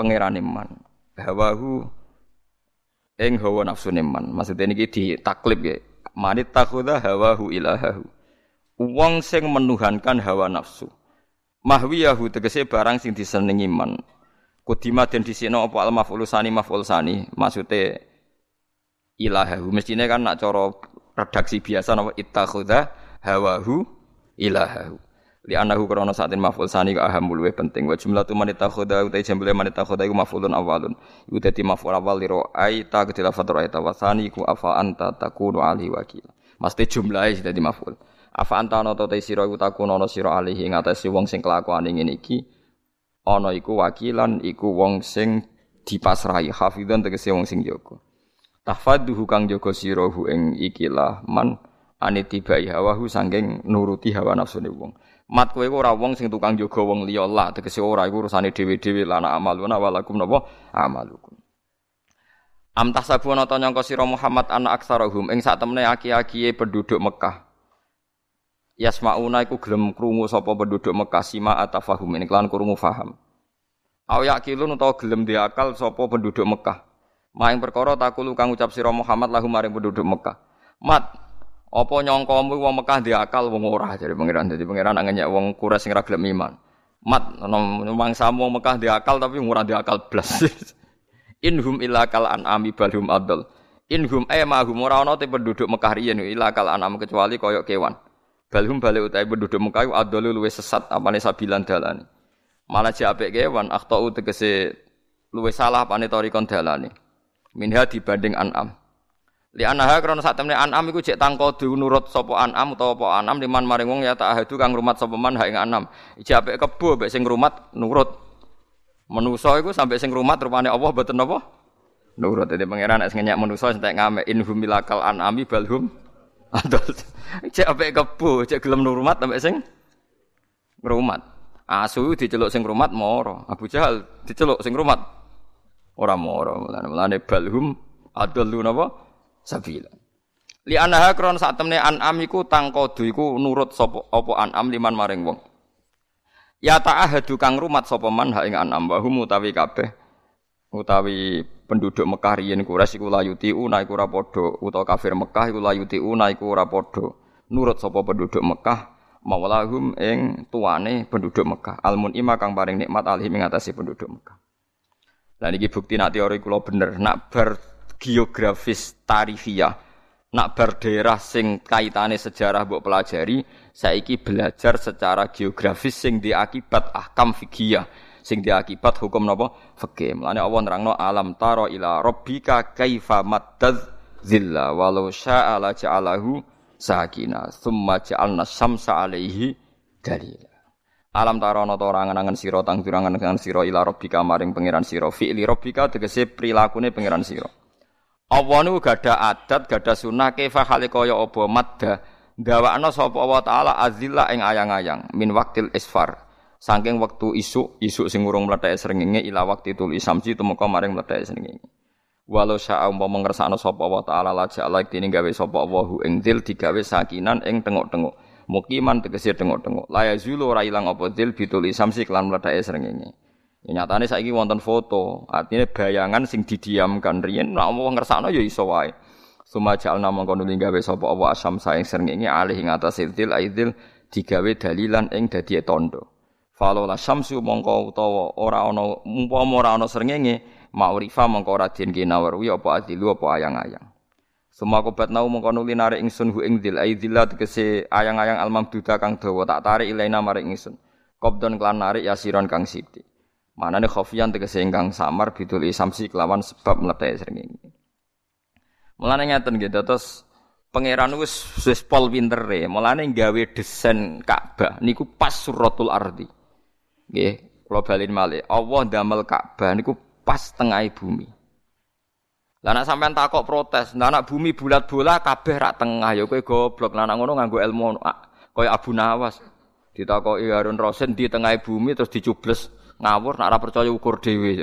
pangerane man. Hawahu ing hawa nafsu man. Maksudnya niki ditaklib ya. Manit takhudha hawahu ilahahu. Wong sing menuhankan hawa nafsu. Mahwiyahu tegese barang sing disenengi man. Kudima den disino apa al maf'ul sani maf'ul sani. Maksude ilahahu. Mestine kan nak cara redaksi biasa napa ittakhudha hawahu ilahahu li anahu krana saatin maf'ul sani ka aham luwih penting. Wa jumlatu man takhudha utai jumlah man takhudha iku maf'ulun awalun. Iku dadi maf'ul awal li ra'ai ta ketila fatra ta wa sani ku afa anta takunu ali wakil. Mesti jumlahe dadi maf'ul. Afa anta ana ta sira iku takunu ana sira alihi. Ing atase wong sing kelakuane ngene iki ana iku wakilan iku wong sing dipasrahi. Hafidhan tegese wong sing jaga. Tahfaduhu kang jaga sira hu ing ikilah man anitibai hawahu sangking nuruti hawa nafsune wong Mat kowe ora wong sing tukang jaga wong liya lah tegese ora iku urusane dhewe-dhewe lana amaluna walakum napa amalukum. Am tahsabuna ta nyangka sira Muhammad ana aksarahum ing sak temene aki-akiye penduduk Mekah. Yasmauna iku gelem krungu sapa penduduk Mekah sima atafahum ini kelan krungu faham. Aw yakilun utawa gelem diakal sapa penduduk Mekah. Maing perkara takulu kang ucap sira Muhammad lahum maring penduduk Mekah. Mat apa nyongkomu wong Mekah dia akal wong ora jadi pangeran. Jadi pangeran ngenyek wong Quraisy sing ra gelem iman. Mat mangsamu wong Mekah dia akal tapi ora dia akal blas. (laughs) Inhum illa kal an'ami balhum adl. Inhum eh mahum ora ana penduduk Mekah riyen illa kal an'am kecuali koyok kewan. Balhum balik utai penduduk Mekah adl luwih sesat apane sabilan dalane. Malah jek kewan akhtau tegese luwih salah apane torikon dalane. Minha dibanding an'am. Li anaha krana sak temne anam iku jek tangkodu nurut sapa anam utawa apa anam liman maring wong ya ta'ahadu kang rumat sapa man ha ing anam. Ijek apik kebo mek sing rumat nurut. Menusa iku sampai sing rumat rupane Allah mboten napa? Nurut dadi pangeran nek ngenyak menusa entek ngame in humilakal anami balhum adol. (laughs) Ijek apik kebo, jek gelem nurmat sampai sing ngrumat. Asu diceluk sing rumat moro. Abu Jahal diceluk sing rumat ora moro. Mulane balhum adol napa? Sabila. Li anaha kron sak temne an'am iku tangkodu iku nurut sapa apa an'am liman maring wong. Ya ta'ahadu kang rumat sapa man ha an'am wa hum utawi kabeh utawi penduduk Mekah riyen Quraisy iku layuti una iku ora padha utawa kafir Mekah iku layuti una iku ora padha nurut sapa penduduk Mekah maulahum ing tuane penduduk Mekah almun ima kang paring nikmat alih ing penduduk Mekah. Lah niki bukti nak teori kula bener nak bar geografis tarifiyah. Nak berdaerah sing kaitane sejarah mbok pelajari, saiki belajar secara geografis sing diakibat ahkam fikih sing diakibat hukum napa? Fikih. Mulane Allah nerangno alam taro ila rabbika kaifa maddaz zilla walau syaa la ja'alahu sakina thumma ja'alna syamsa alaihi dalila. Alam tarono to ora angen sira tang durangan angen sira ila rabbika maring pangeran sira. Fi'li rabbika tegese prilakune pangeran sira Allah nu gada adat gada sunah kefa hale kaya apa madda? Gawakno sapa Allah taala azilla ing ayang-ayang min waktil isfar. Saking wektu isuk isuk sing urung mlethek srengenge ila waktu tul isamsi tumeka maring mlethek srengenge. Walau syaa umpama ngersakno sapa Allah taala la ja'ala dene gawe sapa Allahu ing dil digawe sakinan ing tengok-tengok. Mukiman tegese tengok-tengok. La yazulu ora ilang apa dil bitul isamsi kelan mlethek srengenge Ya nyatane saiki wonten foto, artinya bayangan sing didiamkan riyen nek wong ngersakno ya iso wae. Suma jalna mongko nuli gawe sapa apa asam saing srengenge alih ing atas idil aidil digawe dalilan ing dadi tondo. Falo la syamsu mongko utawa ora ana umpama ora ana srengenge ma'rifa mongko ora den kinawar wi apa adilu apa ayang-ayang. Suma kobat nau mongko nuli narik ingsun hu ing dil aidillah tegese ayang-ayang almamduda kang dawa tak tarik ilaina maring ingsun. Qabdon klan narik yasiron kang sithik. Manane khofian tegese ingkang samar bidul isamsi kelawan sebab mlethek srengenge. Mulane ngeten nggih terus pangeran wis wis pol pintere, mulane gawe desain Ka'bah niku pas suratul ardi. Nggih, kula balin malih. Allah damel Ka'bah niku pas tengah bumi. Lah nek sampean takok protes, nah bumi bulat bola kabeh rak tengah ya kowe goblok. Lah ngono nganggo ilmu kaya Abu Nawas. Ditakoki Harun Rasid di tengah bumi terus dicubles ngawur nak ora percaya ukur dhewe.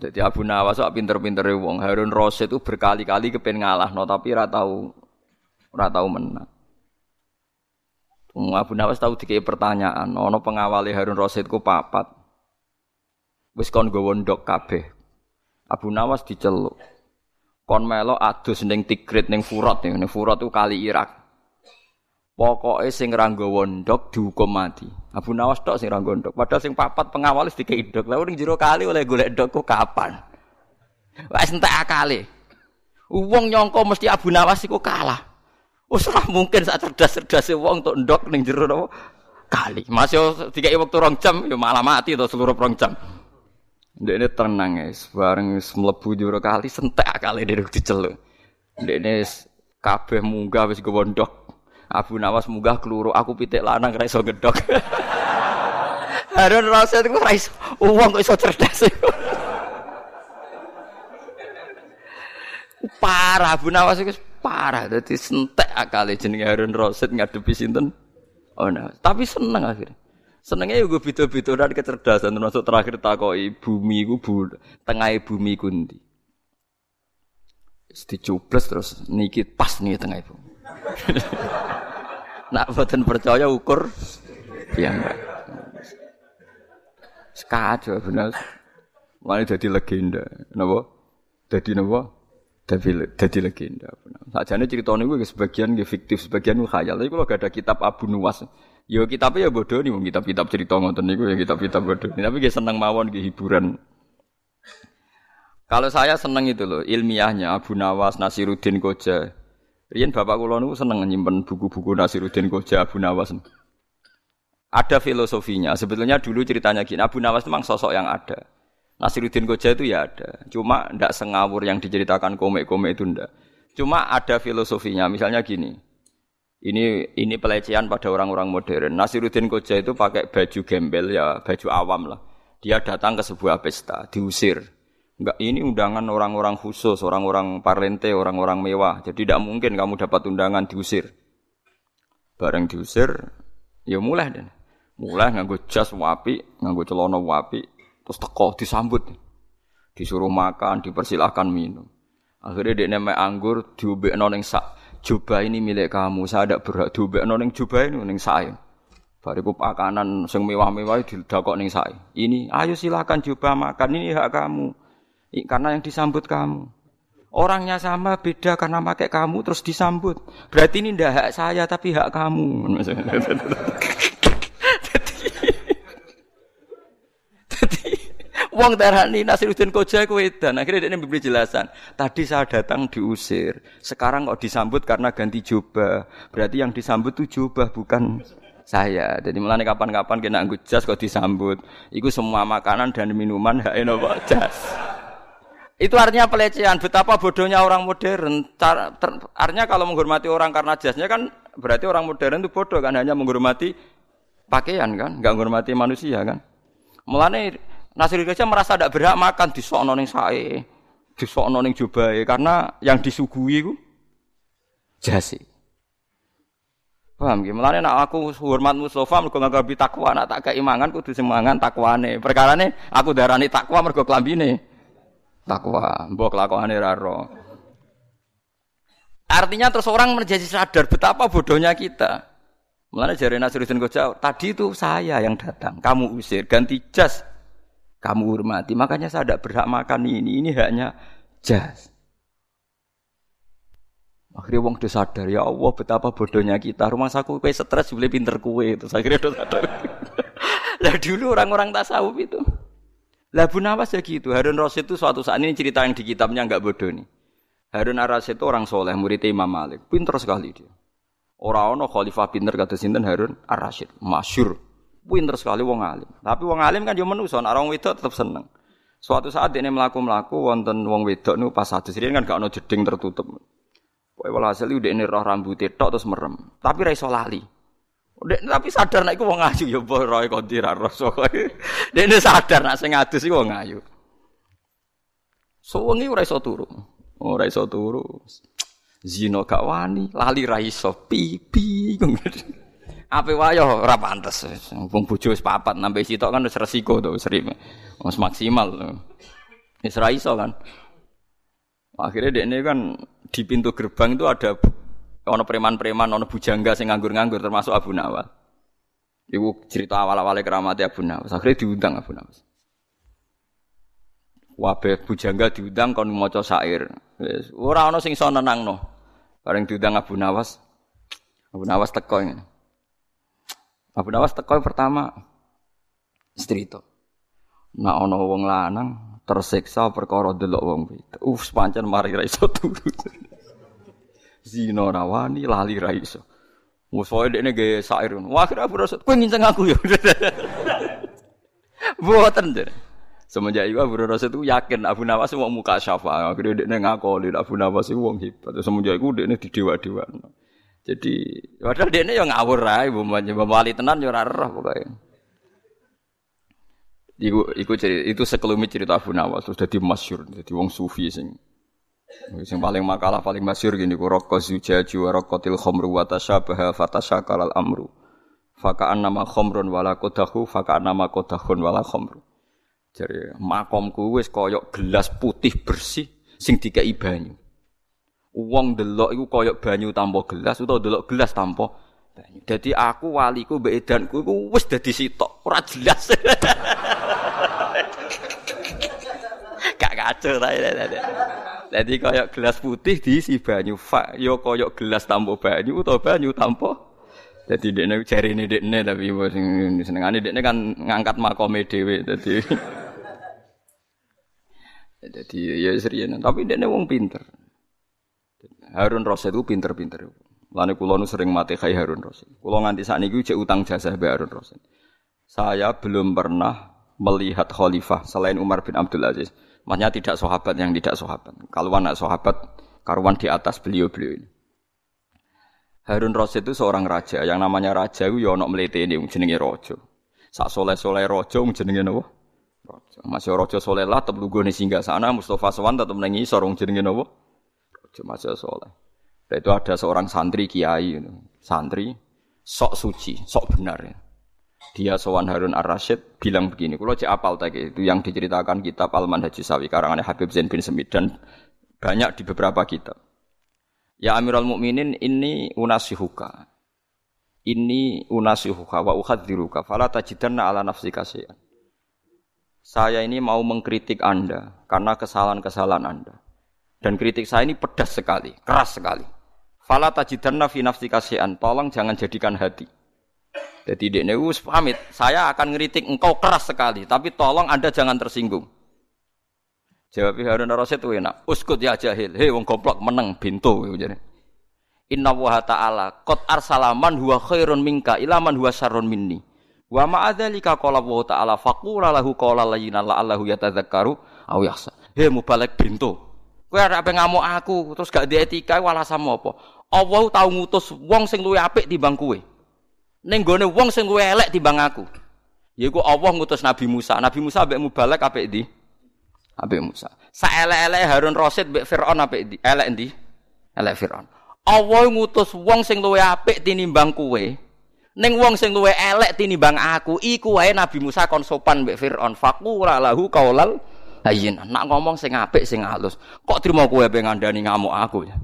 Jadi Abu Nawas kok pinter-pinter wong Harun Rasid itu berkali-kali kepen ngalah no, tapi ora tahu ora tahu menang. Abu Nawas tahu dikei pertanyaan, ono pengawali Harun Rasid ku papat. Wis kon nggawa ndok kabeh. Abu Nawas diceluk. Kon melo adus ning Tigrit ning Furat ning Furat itu kali Irak. Pokoknya sing ranggawa ndok dihukum mati. Abu Nawas tok sing ranggawa ndok. Padahal sing papat pengawal wis dikei ndok. Lah ning jero kali oleh golek ndok ku kapan? Wis entek akale. Wong nyangka mesti Abu Nawas iku kalah. Wis mungkin sak cerdas-cerdase wong untuk ndok ning jero napa kali. Masih dikei wektu rong jam ya malah mati to seluruh rong jam. Ndek ini tenang ya, bareng mlebu jero kali sentek akale dhewe diceluk. Ndek ini kabeh munggah wis gowo ndok. Abu Nawas munggah keluru, aku pitik lanang ra iso gedhok. (laughs) Harun Rasid iku ra iso, wong kok iso cerdas. (laughs) parah Abu Nawas iku parah dadi sentek akale jenenge Harun Rasid ngadepi sinten? Oh nah, tapi seneng akhirnya. Senengnya juga beda-beda dan kecerdasan termasuk terakhir takoki bumi ku bu, tengah bumi kundi. Dicubles terus niki pas nih tengah bumi. (laughs) Nak boten percaya ukur ya enggak. Sekacau bener. Mulai jadi legenda. Napa? Jadi napa? Jadi jadi legenda. Sajane cerita niku sebagian nggih fiktif, sebagian khayal. Tapi kalau gak ada kitab Abu Nuwas, ya kitabnya ya bodoh nih, kitab-kitab cerita ngoten niku ya kitab-kitab bodoh. Tapi nggih seneng mawon nggih hiburan. Kalau saya seneng itu loh ilmiahnya Abu Nawas, Nasiruddin Koja, Rian bapak kula niku seneng nyimpen buku-buku Nasiruddin Koja Abu Nawas. Ada filosofinya. Sebetulnya dulu ceritanya gini, Abu Nawas memang sosok yang ada. Nasiruddin Koja itu ya ada. Cuma ndak sengawur yang diceritakan komik-komik itu ndak. Cuma ada filosofinya. Misalnya gini. Ini ini pelecehan pada orang-orang modern. Nasiruddin Koja itu pakai baju gembel ya, baju awam lah. Dia datang ke sebuah pesta, diusir. Enggak, ini undangan orang-orang khusus, orang-orang parlente, orang-orang mewah. Jadi tidak mungkin kamu dapat undangan diusir. Bareng diusir, ya mulai deh. Mulai nganggo jas wapi, nganggo celana wapi, terus teko disambut. Disuruh makan, dipersilahkan minum. Akhirnya dia nemek anggur, diubek noning sak. Jubah ini milik kamu, saya tidak berhak diubek noning jubah ini noning saya. Bariku pakanan sing mewah-mewah didakok ning saya. Ini, ayo silakan coba makan, ini hak kamu. Karena yang disambut kamu. Orangnya sama beda karena pakai kamu terus disambut. Berarti ini tidak hak saya tapi hak kamu. Wong terani Nasiruddin Koja ku edan. Akhirnya dia memberi jelasan. Tadi saya datang diusir. Sekarang kok disambut karena ganti jubah. Berarti yang disambut itu jubah bukan saya. Jadi melani kapan-kapan kena anggut jas kok disambut. Iku semua makanan dan minuman hak eno jas. Itu artinya pelecehan. Betapa bodohnya orang modern. Ter, artinya kalau menghormati orang karena jasnya kan berarti orang modern itu bodoh kan hanya menghormati pakaian kan, nggak menghormati manusia kan. Mulane Nasir Gajah merasa tidak berhak makan di sono ning sae, di sono ning jubahe karena yang disuguhi itu jasi. Paham nggih? Mulane aku hormat Mustofa mergo nggawe takwa, nak tak keimangan kudu semangan takwane. Perkarane aku darani takwa mergo klambine takwa, mbok kelakuane ra Artinya terus orang menjadi sadar betapa bodohnya kita. Mulanya jari Nasruddin Goja, tadi itu saya yang datang, kamu usir, ganti jas, kamu hormati. Makanya saya tidak berhak makan ini, ini hanya jas. Akhirnya wong udah sadar, ya Allah betapa bodohnya kita. Rumah saku kue stres, boleh pinter kue. Terus akhirnya udah sadar. (laughs) lah dulu orang-orang tasawuf itu. Lah Bu Nawas ya gitu. Harun Rasid itu suatu saat ini cerita yang di kitabnya nggak bodoh nih. Harun Rasid itu orang soleh, murid Imam Malik. Pinter sekali dia. Orang ono khalifah pinter kata sinten Harun Ar-Rasyid, masyur. Pinter sekali wong alim. Tapi wong alim kan yo manusa, orang wedok tetap seneng. Suatu saat ini melaku-melaku wonten wong wedok nu pas satu sini kan gak ono jeding tertutup. Pokoknya walhasil udah ini roh rambut tok terus merem. Tapi raiso lali. Dek, tapi sadar nek iku wong ayu ya mbah roe kondi ra rasa. (laughs) Dek sadar nek sing adus iku wong ayu. Suwengi ora iso turu. Ora iso turu. Zino gak wani, lali ra iso pipi. Ape wayo ora pantes. Wong bojo wis papat nambe sitok kan wis resiko to wis Wis maksimal. Wis ra iso kan. Akhirnya dekne kan di pintu gerbang itu ada Ono preman-preman, ono bujangga sing nganggur-nganggur termasuk Abu Nawas. Ibu cerita awal-awalnya keramatnya Abu Nawas. Akhirnya diundang Abu Nawas. Wabe bujangga diundang kon maca syair. Ora ono sing iso nenangno. Bareng diundang Abu Nawas. Abu Nawas teko ini. Abu Nawas teko pertama itu. Nah ono wong lanang tersiksa perkara delok wong wedok. Uf, pancen mari ra iso turu zina rawani lali ra iso. Musoe dekne ge. Wah kira Abu Rasul, kowe nginceng aku ya. (laughs) Mboten jare. Semenjak itu Abu Rasul itu yakin Abu Nawas mau muka syafa. Akhirnya dia ngakoli Abu Nawas itu wong hebat. Semenjak itu dia di dewa dewa. Jadi padahal dia yang ngawur ibu mbak wali tenan yo rarah pokoknya. Iku, iku cerita, itu sekelumit cerita Abu Nawas terus jadi masyur, jadi wong sufi sing Yang paling makalah paling masyur gini ku rokok zujaju wa rokotil khomru wa tasyabaha fatasyakal al amru. Faka'an nama khomrun wala kodahu faka'an nama kodahun wala khomru. Jadi makomku wis koyok gelas putih bersih sing dikai banyu. Uang delok iku koyok banyu tanpa gelas utawa delok gelas tanpa banyu. Jadi aku waliku mbek edanku iku wis dadi sitok, ora jelas. (laughs) Gak kacau ta. Jadi kayak gelas putih diisi banyu, fa yo koyok gelas tanpa banyu atau banyu tanpa. Jadi dekne cari ini dekne tapi sing senengane dekne kan ngangkat makome dhewe dadi. Jadi (laughs) ya serius, tapi dekne wong pinter. Harun Rasid itu pinter-pinter. Lani kulo nu sering mati kai Harun Rasid. Kulo nganti saat ini cek utang jasa be Harun Rasid. Saya belum pernah melihat khalifah selain Umar bin Abdul Aziz Maksudnya tidak sahabat yang tidak sahabat. Kalau anak sahabat, karuan di atas beliau-beliau ini. Harun Rasid itu seorang raja. Yang namanya raja itu ya melete ini, jenenge rojo. Sak soleh-soleh rojo, jenenge apa? Rojo. Masih rojo soleh lah, tetap lugu nih singgah sana. Mustafa Sowan tetap nengi sorong jenenge apa? Rojo masih soleh. Dan itu ada seorang santri kiai, santri sok suci, sok benar. Ya dia Sowan Harun Ar-Rasyid bilang begini, kalau cek apal tadi itu yang diceritakan kitab Al-Manhaj Sawi karangannya Habib Zain bin Semid dan banyak di beberapa kitab. Ya Amirul Mukminin ini unasihuka. Ini unasihuka wa uhadziruka fala tajidanna ala nafsika syai'an. Saya ini mau mengkritik Anda karena kesalahan-kesalahan Anda. Dan kritik saya ini pedas sekali, keras sekali. Fala tajidanna fi nafsika syai'an. Tolong jangan jadikan hati jadi dia wis pamit, saya akan ngeritik engkau keras sekali, tapi tolong Anda jangan tersinggung. Jawab Harun Rasid itu enak. Uskut ya jahil. Hei wong goblok meneng bintu jadi. Inna wa ta'ala qad arsalaman huwa khairun minka ilaman huwa syarrun minni. Wa ma adzalika qala wa ta'ala faqula lahu qawla layyina la'allahu yatadzakkaru aw yakhsha. He mubalek bintu. Kowe arep ngamuk aku terus gak di etika sama apa? Allah tau ngutus wong sing luwih apik timbang kowe. Ning gone wong sing luwih elek timbang aku. Yaiku Allah ngutus Nabi Musa. Nabi Musa mbek mubalek apik di? Apik Musa. Saelek-elek Harun Rasid mbek Firaun apik di? Elek ndi? Elek Firaun. Allah ngutus wong sing luwih apik tinimbang kowe. Ning wong sing luwih elek tinimbang aku, iku wae Nabi Musa kon sopan mbek Firaun. Faqula lahu qaulal hayyin. Nak ngomong sing apik sing halus. Kok trimo kowe pe ngandani ngamuk aku ya?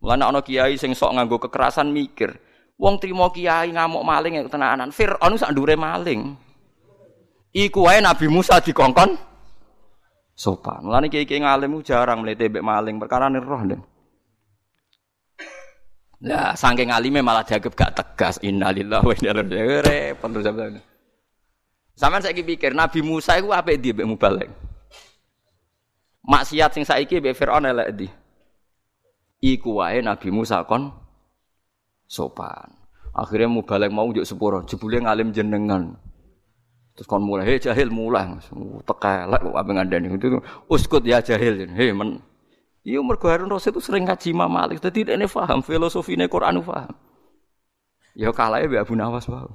Mulane ana kiai sing sok nganggo kekerasan mikir, wong trimo kiai ngamuk maling ya tenanan. Firaun sak ndure maling. Iku wae Nabi Musa dikongkon sopan. Mulane kiai-kiai ngalim jarang mlete mbek maling perkara roh ndeng. Lah saking alime malah dianggap gak tegas. Innalillahi wa inna ilaihi raji'un. Repot terus sampean. Sampeyan saiki pikir Nabi Musa iku apik ndi mbek mubalek. Maksiat sing saiki mbek Firaun elek ndi? Iku wae Nabi Musa kon sopan. Akhirnya mubalek mau njuk sepuro, jebule ngalim jenengan. Terus kon mulai, hei jahil mulai, tekelek kok apa ngandani itu, uskut ya jahil, hei men, Iya mergo Harun itu sering ngaji Imam Malik, dadi ini paham filosofine Quran paham. Ya kalah ya Abu Nawas paham.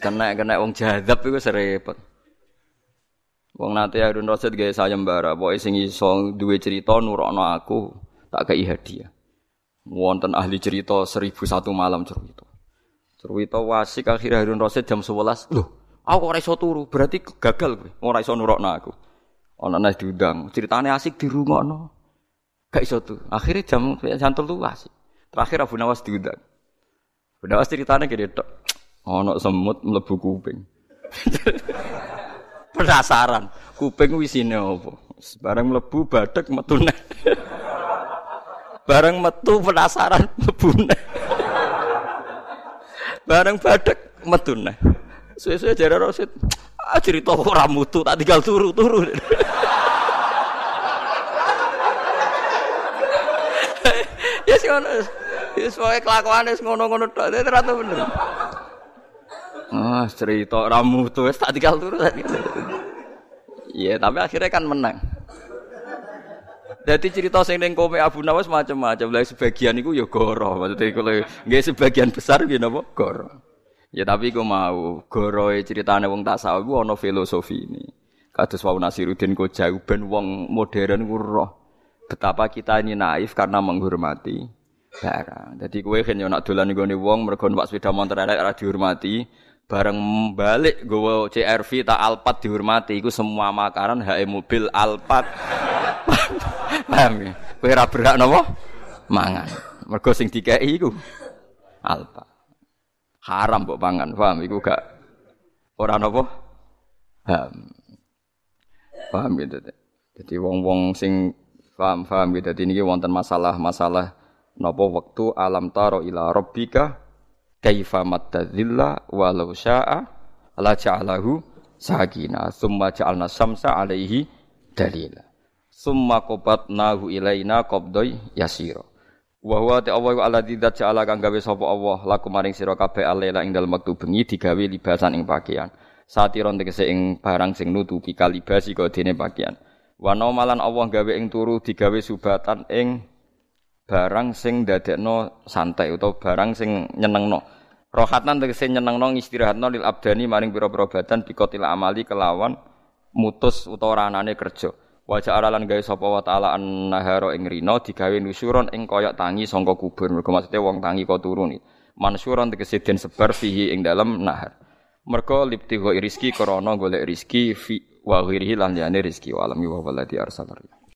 kena kena wong jadab serempet. Wong nate Harun gaya sayembara, pokoke sing iso duwe cerita nurokno aku, tak kei hadiah. Wonten ahli cerita seribu satu malam cerita. Cerita wasik akhir Harun Rasid jam 11. Loh, aku kok iso turu, berarti gagal kowe. Ora iso nurokno aku. Ana nas diundang, ceritane asik dirungokno. Gak iso tuh. Akhirnya jam jam tuh asik. Terakhir Abu Nawas diundang. Abu Nawas ceritane gede tok. Ana semut mlebu kuping. (laughs) Penasaran, kuping wisine apa? Bareng mlebu badhek metu (laughs) Bareng metu penasaran mlebu Bareng badhek metu neh. Suwe-suwe jare ah cerita ora mutu tak tinggal turu-turu. ya sih ngono. Ya pokoke kelakuane ngono-ngono tok, ternyata bener. Ah, cerita ora mutu wis tak tinggal turu. Iya, tapi akhirnya kan menang. Jadi cerita sing ning kome Abu Nawas macam-macam. Lah sebagian iku ya goro. Maksudnya kalau nggak sebagian besar gitu napa goro. Ya tapi gue mau goroe ceritane wong tasawuf ku ana filosofi ini. Kados wau Nasiruddin kok jauh ben wong modern ku roh betapa kita ini naif karena menghormati barang. Jadi kowe kan yo nak dolan nggone wong mergo numpak sepeda motor elek ora dihormati, bareng balik gue CRV tak Alphard dihormati iku semua makanan HE mobil Alphard. (laughs) Paham ya? Napa? Mangan. Mergo sing dikeki iku Alphard haram mbok pangan, paham iku gak ora napa? Paham. Paham gitu. Jadi wong-wong sing paham-paham gitu. Jadi ini wonten masalah-masalah napa waktu alam taro ila rabbika kaifa mattadzilla walau syaa la ja'alahu sakina summa ja'alna samsa alaihi dalila summa qabatnahu ilaina qabdai yasira Wa huwa ta Allah alladzi ja'ala kang gawe sapa Allah laku maring sira kabeh alela ing dalem wektu bengi digawe libasan ing pakaian. Satiron tegese ing barang sing nutupi kalibasi kok dene pakaian. Wa malan Allah gawe ing turu digawe subatan ing barang sing dadekno santai utawa barang sing nyenengno. Rohatan tegese nyenengno istirahatno lil abdani maring pira-pira badan bikotil amali kelawan mutus utawa ranane kerja. Wajah aralan gawe sapa wa taala an-nahara ing rina digawe nusuron ing koyok tangi sangka kubur. Mergo maksude wong tangi kok turun. Mansuron tegese den sebar fihi ing dalem nahar. Mergo liptigo rizki krana golek rizki fi wa ghirihi lan liyane rizki wa alam wa waladi arsalar.